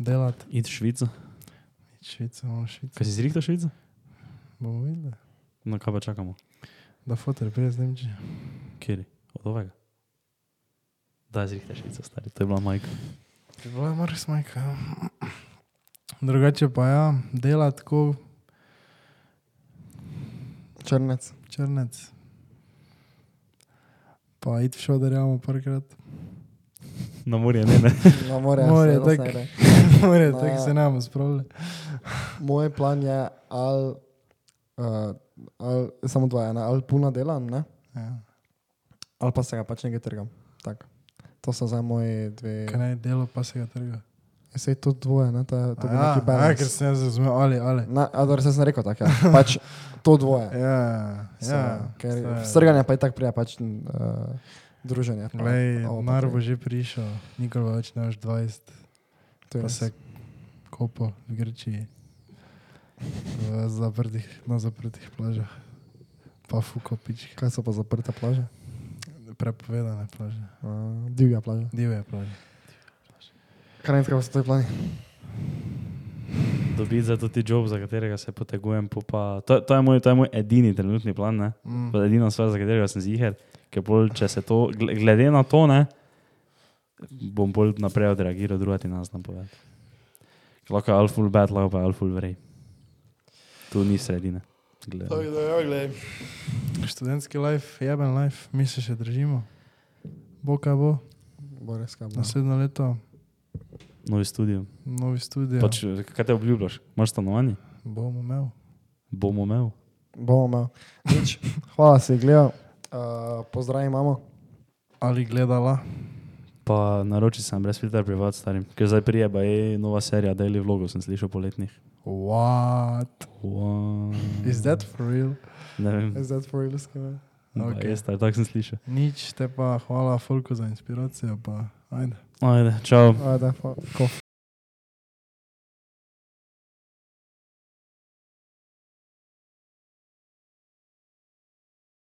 Speaker 3: delati.
Speaker 1: Iti v Švico.
Speaker 3: Švica, imamo Švico.
Speaker 1: Kaj si zrihtal Švico?
Speaker 3: Bomo videli.
Speaker 1: No, kaj pa čakamo?
Speaker 3: Da fotor prije z Nemčije.
Speaker 1: Kjer? Od ovega? Da, zrihtaj Švico, stari, to je bila majka.
Speaker 3: Je bila je Maris Majka. ja. Drugače pa ja, dela tako
Speaker 2: Črnec.
Speaker 3: črnec. Pa id v šoderjamo parkrat.
Speaker 1: Na morje, ne, ne.
Speaker 2: Na more.
Speaker 3: More,
Speaker 2: seveda se
Speaker 3: tak.
Speaker 2: gre.
Speaker 3: More,
Speaker 2: Ma
Speaker 3: tako
Speaker 2: ja.
Speaker 3: se nam spravlja.
Speaker 2: Moj plan je ali, uh, ali samo dva, ena, ali puna delam, ne?
Speaker 3: Ja.
Speaker 2: ali pa se ga pač nekaj trgam. To so zdaj moji dve.
Speaker 3: Kaj naj delo pa se ga trga.
Speaker 2: Se je to dvoje, ne? Je, to je
Speaker 3: ja,
Speaker 2: neki
Speaker 3: ja,
Speaker 2: balans.
Speaker 3: ker sem jaz razumel, ali, ali.
Speaker 2: Na, a dobro, se sem rekel tako, ja. pač to dvoje.
Speaker 3: Ja,
Speaker 2: So,
Speaker 3: ja.
Speaker 2: ker strganje pa je tako prija, pač uh, druženje.
Speaker 3: Glej,
Speaker 2: to
Speaker 3: bo že prišel, nikoli več ne veš 20,
Speaker 2: To je
Speaker 3: pa
Speaker 2: res.
Speaker 3: se kopo v Grčiji. V zaprtih, na zaprtih plažah. Pa fukopički.
Speaker 2: Kaj so pa zaprte plaže?
Speaker 3: Prepovedane plaže.
Speaker 2: Uh, divja plaža. Kaj ne, kaj so to plani?
Speaker 1: Dobiti za to ti job, za katerega se potegujem. po Pa, to, to, je moj, to je moj edini trenutni plan, ne?
Speaker 3: Mm.
Speaker 1: Je edina stvar, za katerega sem ziger. Ker bolj, če se to, gle- glede na to, ne, bom bolj naprej odreagiral, druga ti nas nam povedati. Lahko je alful bad, lahko pa je alful vrej. Tu ni sredine. Glede.
Speaker 3: Tako da, ja, glej. Študentski life, jeben life, mi se še držimo. Bo kaj bo,
Speaker 2: Bo res kaj. bo.
Speaker 3: naslednje leto,
Speaker 1: Novi studio.
Speaker 3: novi studio.
Speaker 1: Pač, kaj te obljubljaš? Imaš stanovanje?
Speaker 3: Bomo imel.
Speaker 1: Bomo imel.
Speaker 2: Bomo imel. Nič. Hvala, si gledal. Uh, pozdrav imamo.
Speaker 3: Ali gledala.
Speaker 1: Pa naroči sem brez filtra privat starim, ker zdaj prije pa je nova serija Daily Vlogov, sem slišal poletnih.
Speaker 3: What?
Speaker 1: Wow.
Speaker 3: Is that for real?
Speaker 1: Ne vem.
Speaker 2: Is that for real? Skaj?
Speaker 1: Okay.
Speaker 3: Okay.
Speaker 1: Je, star, tako sem slišal.
Speaker 3: Nič, te pa hvala Folku za inspiracijo, pa ajde.
Speaker 1: Ajde, čau.
Speaker 2: Ajde, pa, kof.